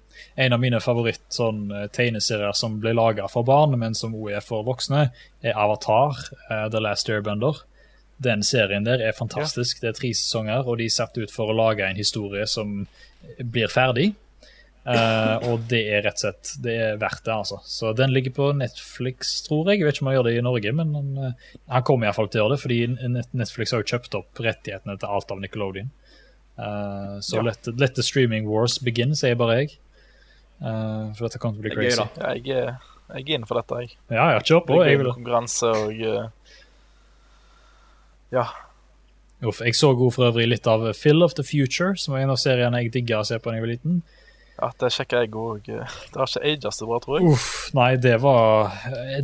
En av mine favoritt sånn, eh, som ble laga for barn, men som òg er for voksne, er Avatar, uh, The Last Airbender. Den serien der er fantastisk. Det er tre sesonger, og de er satt ut for å lage en historie som blir ferdig. Eh, og det er rett og slett det er verdt det, altså. Så den ligger på Netflix, tror jeg. Jeg vet ikke om han gjør det i Norge, men han, eh, han kommer iallfall til å gjøre det, fordi Netflix har jo kjøpt opp rettighetene til alt av Nickelodeon. Uh, så Ja. let, let the streaming wars begin, sier bare jeg. Uh, for dette kommer til å bli er crazy. da. Ja, jeg, er- jeg er inne for dette, jeg. Ja, ja, kjør på. er Jeg vil konkurranse og Ja. Uff, jeg så god for øvrig litt av Fill of the Future, som var en av seriene jeg digga å se på da jeg var liten. Ja, det sjekker jeg òg. Det har ikke aget så bra, tror jeg. Uff, nei, det var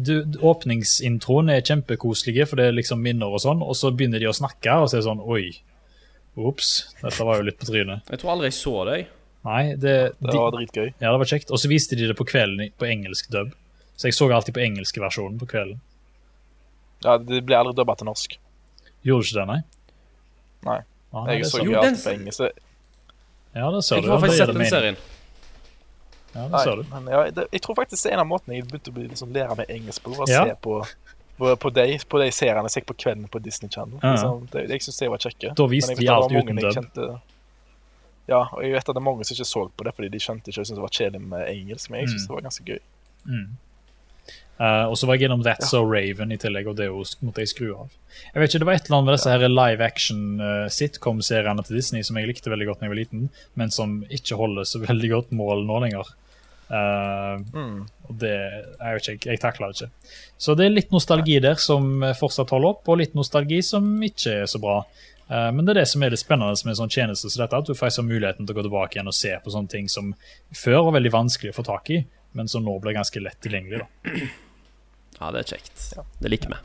du, Åpningsintroen er kjempekoselige, for det er liksom minner og sånn, og så begynner de å snakke, og så er det sånn Oi, ops, dette var jo litt på trynet. Jeg tror aldri jeg så deg. Nei, det, Det de, var dritgøy. ja, det var kjekt. Og så viste de det på kvelden på engelsk dub. Så jeg så alltid på engelske versjonen på kvelden. Ja, Det ble aldri dubba til norsk. Gjorde ikke det, nei? Nei. Ah, nei Jeg så Jo, alltid på engelsk. Ja, det ser Jeg du. har faktisk sett den serien. Ja, det Nei, ser du. men ja, det, jeg tror faktisk det er en av måtene jeg begynte å bli liksom, lære meg engelsk på. Å Ja. se på, på, på, de, på de seriene jeg på kvelden på Disney Channel. Ja. Liksom, det, jeg synes det var kjekke. Da viste de alt uten dub. Ja, og jeg vet at det er mange som ikke så på det fordi de skjønte ikke og syntes det var kjedelig med engelsk, men jeg synes Mm. det var ganske gøy. Mm. Eh, og så var jeg gjennom That's So Raven i tillegg, og det måtte jeg skru av. Jeg vet ikke, Det var et eller annet med disse her live action uh, sitcom-seriene til Disney som jeg likte veldig godt da jeg var liten, men som ikke holder så veldig godt mål nå lenger. Uh, Mm. og det, Jeg vet ikke, jeg takler det ikke. Så det er litt nostalgi der som fortsatt holder opp, og litt nostalgi som ikke er så bra. Uh, men det er det som er det spennende med en sånn tjeneste som dette, at du faktisk har muligheten til å gå tilbake igjen og se på sånne ting som før var veldig vanskelig å få tak i, men som nå blir ganske lett tilgjengelig. da. Ja, det er kjekt. Ja. Det liker vi.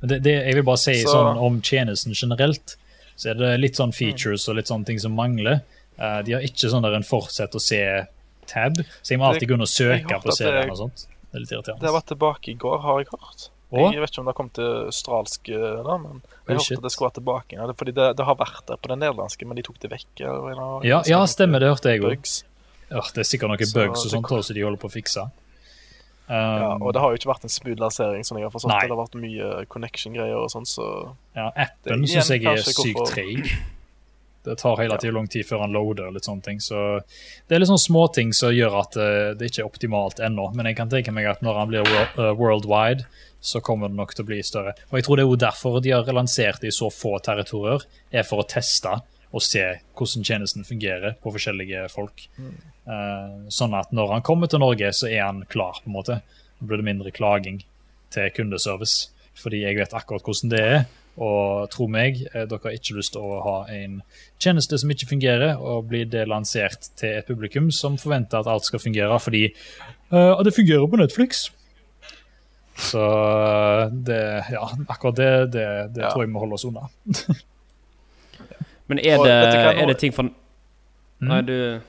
Men det, det, jeg vil bare si Så- sånn om tjenesten generelt, så er det litt sånn features og litt sånne ting som mangler. Uh, de har ikke sånn der en fortsett å se-tab, så jeg må alltid gå inn og jeg søke på serien og sånt. Det er litt irriterende. Det var tilbake i går, har jeg hørt. Og? Jeg vet ikke om det har kommet til australsk eh, da, men jeg Oh, hørte det skulle være tilbake. Ja, Fordi det, det har vært der på den nederlandske, men de tok det vekk. eller eller, Ja, ja, stemmer, det hørte jeg òg. Det er sikkert noen Så bugs og sånt også de holder på å fikse. Ja, Um, og det har jo ikke vært en smooth lansering, sånn jeg har forstått. Nei. Det har vært mye connection-greier og sånn, så ja, appen syns jeg er sykt treig. Det tar hele Ja. tiden lang tid før han loader. og litt sånne ting, så Det er litt sånne småting som gjør at eh, det ikke er optimalt ennå. Men jeg kan tenke meg at når han blir eh, worldwide, så kommer det nok til å bli større. Og jeg tror det er jo derfor de har lansert det i så få territorier, er for å teste og se hvordan tjenesten fungerer på forskjellige folk. Eh, sånn at når han kommer til Norge, så er han klar, på en måte. Da blir det mindre klaging til kundeservice. Fordi jeg vet akkurat hvordan det er. Og tro meg, eh, dere har ikke lyst til å ha en tjeneste som ikke fungerer, og blir det lansert til et publikum som forventer at alt skal fungere, fordi uh, det fungerer på Netflix. Så eh, det, ja, akkurat det, det, det Ja. tror jeg vi holder oss unna. Men er det, er det ting for Nei, du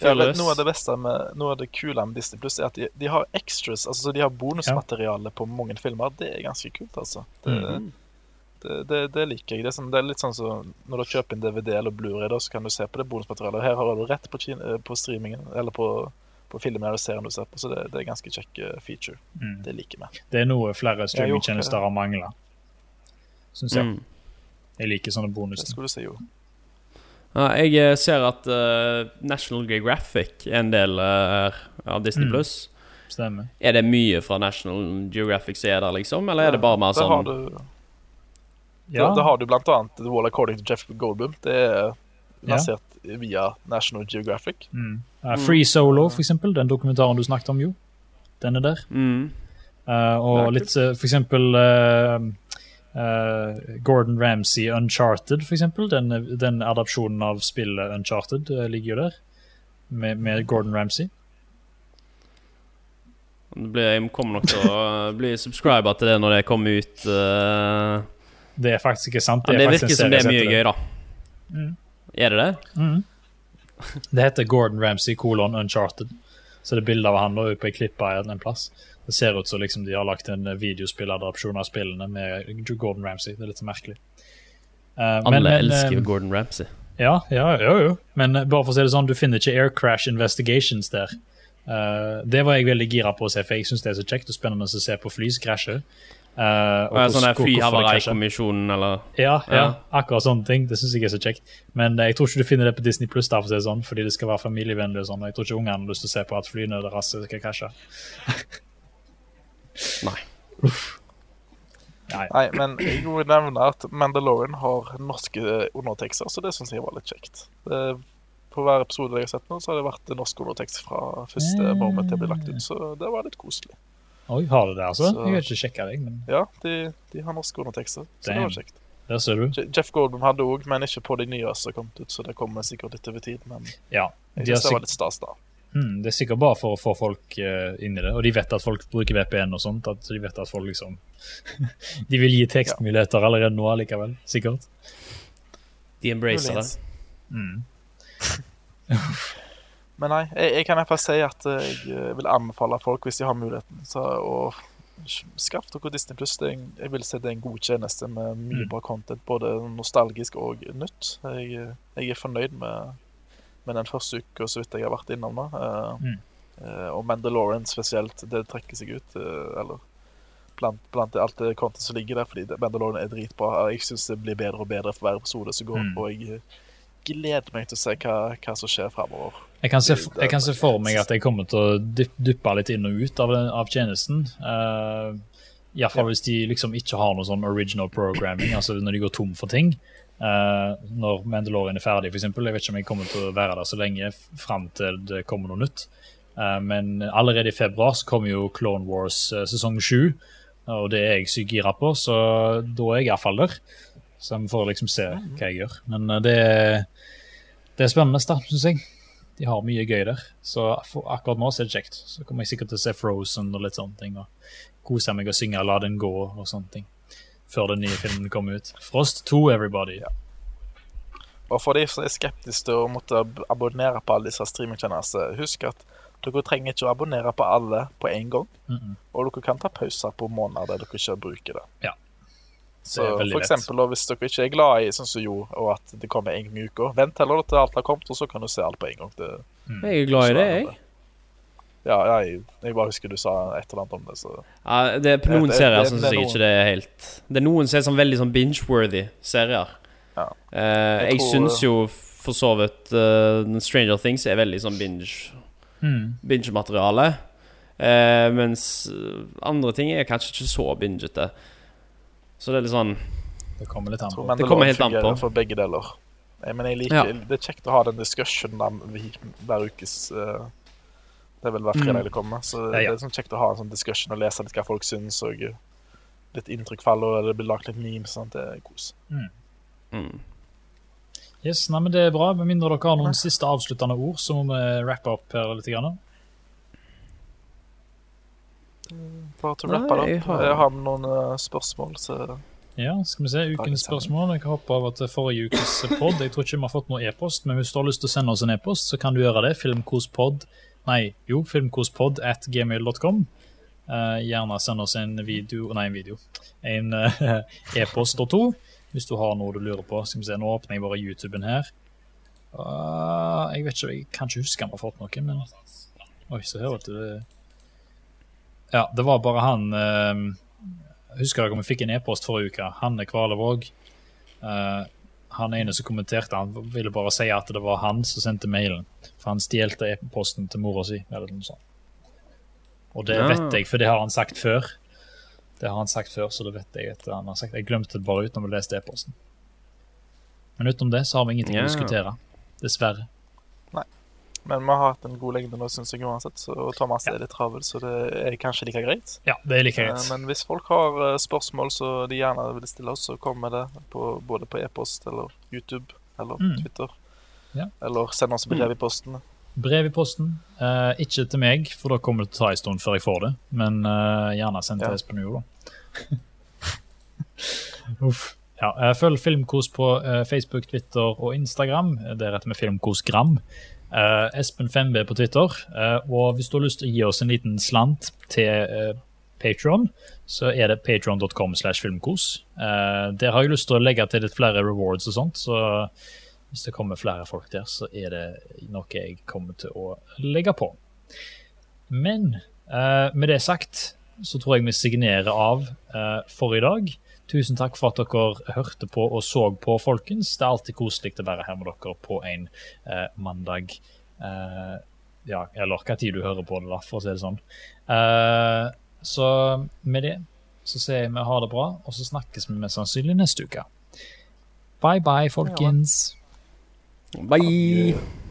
ja, vet, Noe av det beste med, noe av det kule med Disney Pluss er at de, de har extras, altså så de har bonusmateriale på mange filmer. Det er ganske kult, altså. Det, mm. det, det, det liker jeg. Det er, sånn, det er litt sånn som når du kjøper en DVD eller Blu-ray, så kan du se på det bonusmaterialet. Her har du rett på, kin- eh, på streamingen, eller på, på filmen eller serien du ser på, så det, det er ganske kjekk eh, feature. Mm. Det liker vi. Det er noe flere streamingtjenester har mangla, syns jeg. mm. Jeg liker sånne Det skulle du si, jo. Ja, Jeg eh, ser at uh, National Geographic er en del uh, av Disney Mm. Plus. Stemmer. Er det mye fra National Geographic som er der, liksom? Eller er det bare mer Der har sånn du, Ja, da, da har du blant annet The Wall According to Jeff Goldblum. Det er Ja. lansert via National Geographic. mm. Uh, Free Solo, for eksempel, den dokumentaren du snakket om, jo. Den er der. mm. Uh, og Ja, litt, uh, for eksempel uh, uh, Gordon Ramsay Uncharted, eksempel. Den, den adopsjonen av spillet Uncharted uh, ligger jo der, med, med Gordon Ramsay. Det blir, jeg kommer nok til å bli subscriber til det når det kommer ut. Uh... Det er faktisk ikke sant. ja, det virker som det er mye gøy, da. Mm. Er det det? Mm. Det heter Gordon Ramsay kolon Uncharted. Så det er bilde av han da, på ei klippe en plass. Det ser ut som liksom de har lagt en videospilladopsjon av spillene med Gordon Ramsay. Det er litt merkelig. Uh, Alle men- elsker jo eh, Gordon Ramsay. Ja, ja, jo, jo. Men eh, bare for å si det sånn, du finner ikke Air Crash Investigations der. Uh, det var jeg veldig gira på å se, for jeg syns det er så kjekt og spennende å se på fly som krasjer. Eh, og Og sånn eller Ja, ja, Ja. akkurat sånne ting. Det syns jeg er så kjekt. Men jeg tror ikke du finner det på Disney Pluss, for å si det sånn, fordi det skal være familievennlig. og sånn. Jeg tror ikke ungene har lyst til å se på at flyene deres skal krasje. Nei. Nei. Nei, men jeg vil nevne at Mandalorian har norske undertekster, så det syns jeg var litt kjekt. Det, på hver episode jeg har sett nå, så har det vært norsk undertekst fra første moment det ble lagt ut, så det var litt koselig. Oi, har du det, altså? Så- Jeg har ikke sjekka deg, men Ja, de, de har norske undertekster, så det var kjekt. der ser du. Jeff Goldblum hadde òg, men ikke på de nye som har kommet ut, så det kommer sikkert litt over tid. Men Ja. jeg synes det var litt stas, da. Mm, det er sikkert bare for å få folk uh, inn i det. Og de vet at folk bruker VPN og sånt. At de vet at folk liksom De vil gi tekstmuligheter allerede nå allikevel. Sikkert. De embracer det. Mm. Men nei, jeg, jeg kan hvert si at eh, jeg vil anbefale folk, hvis de har muligheten, så å skaff dere Disney Pluss. Jeg vil si det er en god tjeneste med mye Mm. bra content, både nostalgisk og nytt. Jeg, jeg er fornøyd med, med den første uka så vidt jeg har vært innom da. Eh, Mm. eh, og Mandalorian spesielt, det trekker seg ut. eh, eller blant, blant alt det content som ligger der, fordi Mandalorian er dritbra. Jeg syns det blir bedre og bedre for hver episode som går, Mm. og jeg gleder meg til å se hva, hva som skjer fremover. Jeg kan, se, jeg kan se for meg at jeg kommer til å duppe litt inn og ut av, den, av tjenesten. Uh, Iallfall Ja. hvis de liksom ikke har noe sånn original programming, altså når de går tom for ting. Eh, når Mandalorian er ferdig, f.eks. Jeg vet ikke om jeg kommer til å være der så lenge fram til det kommer noe nytt. Uh, men allerede i februar så kommer jo Clone Wars uh, sesong sju, og det er jeg sykt gira på, så da er jeg iallfall der. Så vi får liksom se hva jeg gjør. Men det, er- det er spennende, syns jeg. De har mye gøy der. Så akkurat nå så er det kjekt. Så kommer jeg sikkert til å se Frozen og litt sånne ting. Og kose meg og synge La den gå og sånne ting. Før den nye filmen kom ut. Frost 2, everybody. Og for de som er skeptiske til å måtte abonnere på alle disse streamingtjenestene, husk at dere trenger ikke å abonnere på alle på en gang. Mm -mm. Og dere kan ta pauser på måneder der dere ikke bruker det. Ja. Så Det veldig for eksempel da, hvis dere ikke er glad i sånn som jo, og at det kommer en gang i uka, vent heller til alt har kommet, og så kan du se alt på en gang. Det, Jeg er glad i det, jeg. Ja, jeg, jeg bare husker du sa et eller annet om det, så Ja, det er på noen det- serier det- syns jeg noen- ikke det er helt Det er noen som er sånn veldig sånn binge-worthy serier. Ja. Uh, jeg tror- syns jo for så vidt uh, Stranger Things er veldig sånn binge Mm. binge-materiale. Eh, mens eh, andre ting er kanskje ikke så bingete. Så det er litt sånn Det kommer litt an på. Det kommer helt an på. For begge deler. Jeg, Men jeg liker, Ja. det er kjekt å ha den diskusjonen hver ukes eh, Det er vel hver Mm. fredag det kommer. Så Ja, ja. det er sånn kjekt å ha en sånn discussion og lese litt hva folk syns, og litt inntrykk faller, og det blir lagt litt memes. Sånn, Det er kos. mm. Yes, nei, men Det er bra. Med mindre dere har noen siste avsluttende ord, så må vi rappe opp her litt. Grann. Bare til å rappe det opp. Jeg har noen eh, spørsmål, så Ja, skal vi se. Ukens spørsmål. Jeg hopper over til forrige ukes pod. Jeg tror ikke vi har fått noe e-post, men hvis du har lyst til å sende oss en e-post, så kan du gjøre det. Filmkospod Nei, jo, filmkospod at gmail.com. Uh, gjerne send oss en video Nei, en video. En uh, e-post og to hvis du har noe du lurer på. Skal vi se, Nå åpner jeg bare YouTuben her. Uh, jeg vet ikke, jeg kan ikke huske om jeg har fått noe, men Oi, se her, vet du. Ja, det var bare han uh, Husker dere om vi fikk en e-post forrige uke? Hanne Kvalevåg. Eh, han ene som kommenterte, han ville bare si at det var han som sendte mailen. For han stjelte e-posten til mora si. eller noe sånt. Og det Ja. vet jeg, for det har han sagt før. Det har han sagt før, så det vet jeg at han har sagt. Jeg glemte det bare ut når vi leste e-posten. Men utenom det så har vi ingenting Ja. å diskutere. Dessverre. Men vi har hatt en god lengde nå, syns jeg uansett. Og Thomas er litt travel, så det er kanskje like greit. Ja, det er like Eh, greit. Men hvis folk har eh, spørsmål så de gjerne vil stille oss, så kommer det på, både på e-post eller YouTube eller Mm. Twitter. Ja. Eller send oss brev i posten. Brev i posten. Eh, ikke til meg, for da kommer det til å ta en stund før jeg får det. Men eh, gjerne send til Ja. Espen Jo, da. Uff. Ja, eh, følg Filmkos på Facebook, Twitter og Instagram. Det heter vi Filmkosgram. Uh, Espen 5B på Twitter. Uh, og hvis du har lyst til å gi oss en liten slant til uh, Patron, så er det patron.com slash filmkos. Uh, der har jeg lyst til å legge til litt flere rewards og sånt, så hvis det kommer flere folk der, så er det noe jeg kommer til å legge på. Men eh, med det sagt, så tror jeg vi signerer av eh, for i dag. Tusen takk for at dere hørte på og så på, folkens. Det er alltid koselig å være her med dere på en eh, mandag. Eh, ja, eller hva tid du hører på det, da, for å si det sånn. Eh, så med det så sier jeg vi ha det bra, og så snakkes vi mest sannsynlig neste uke. Bye bye, folkens. Bye!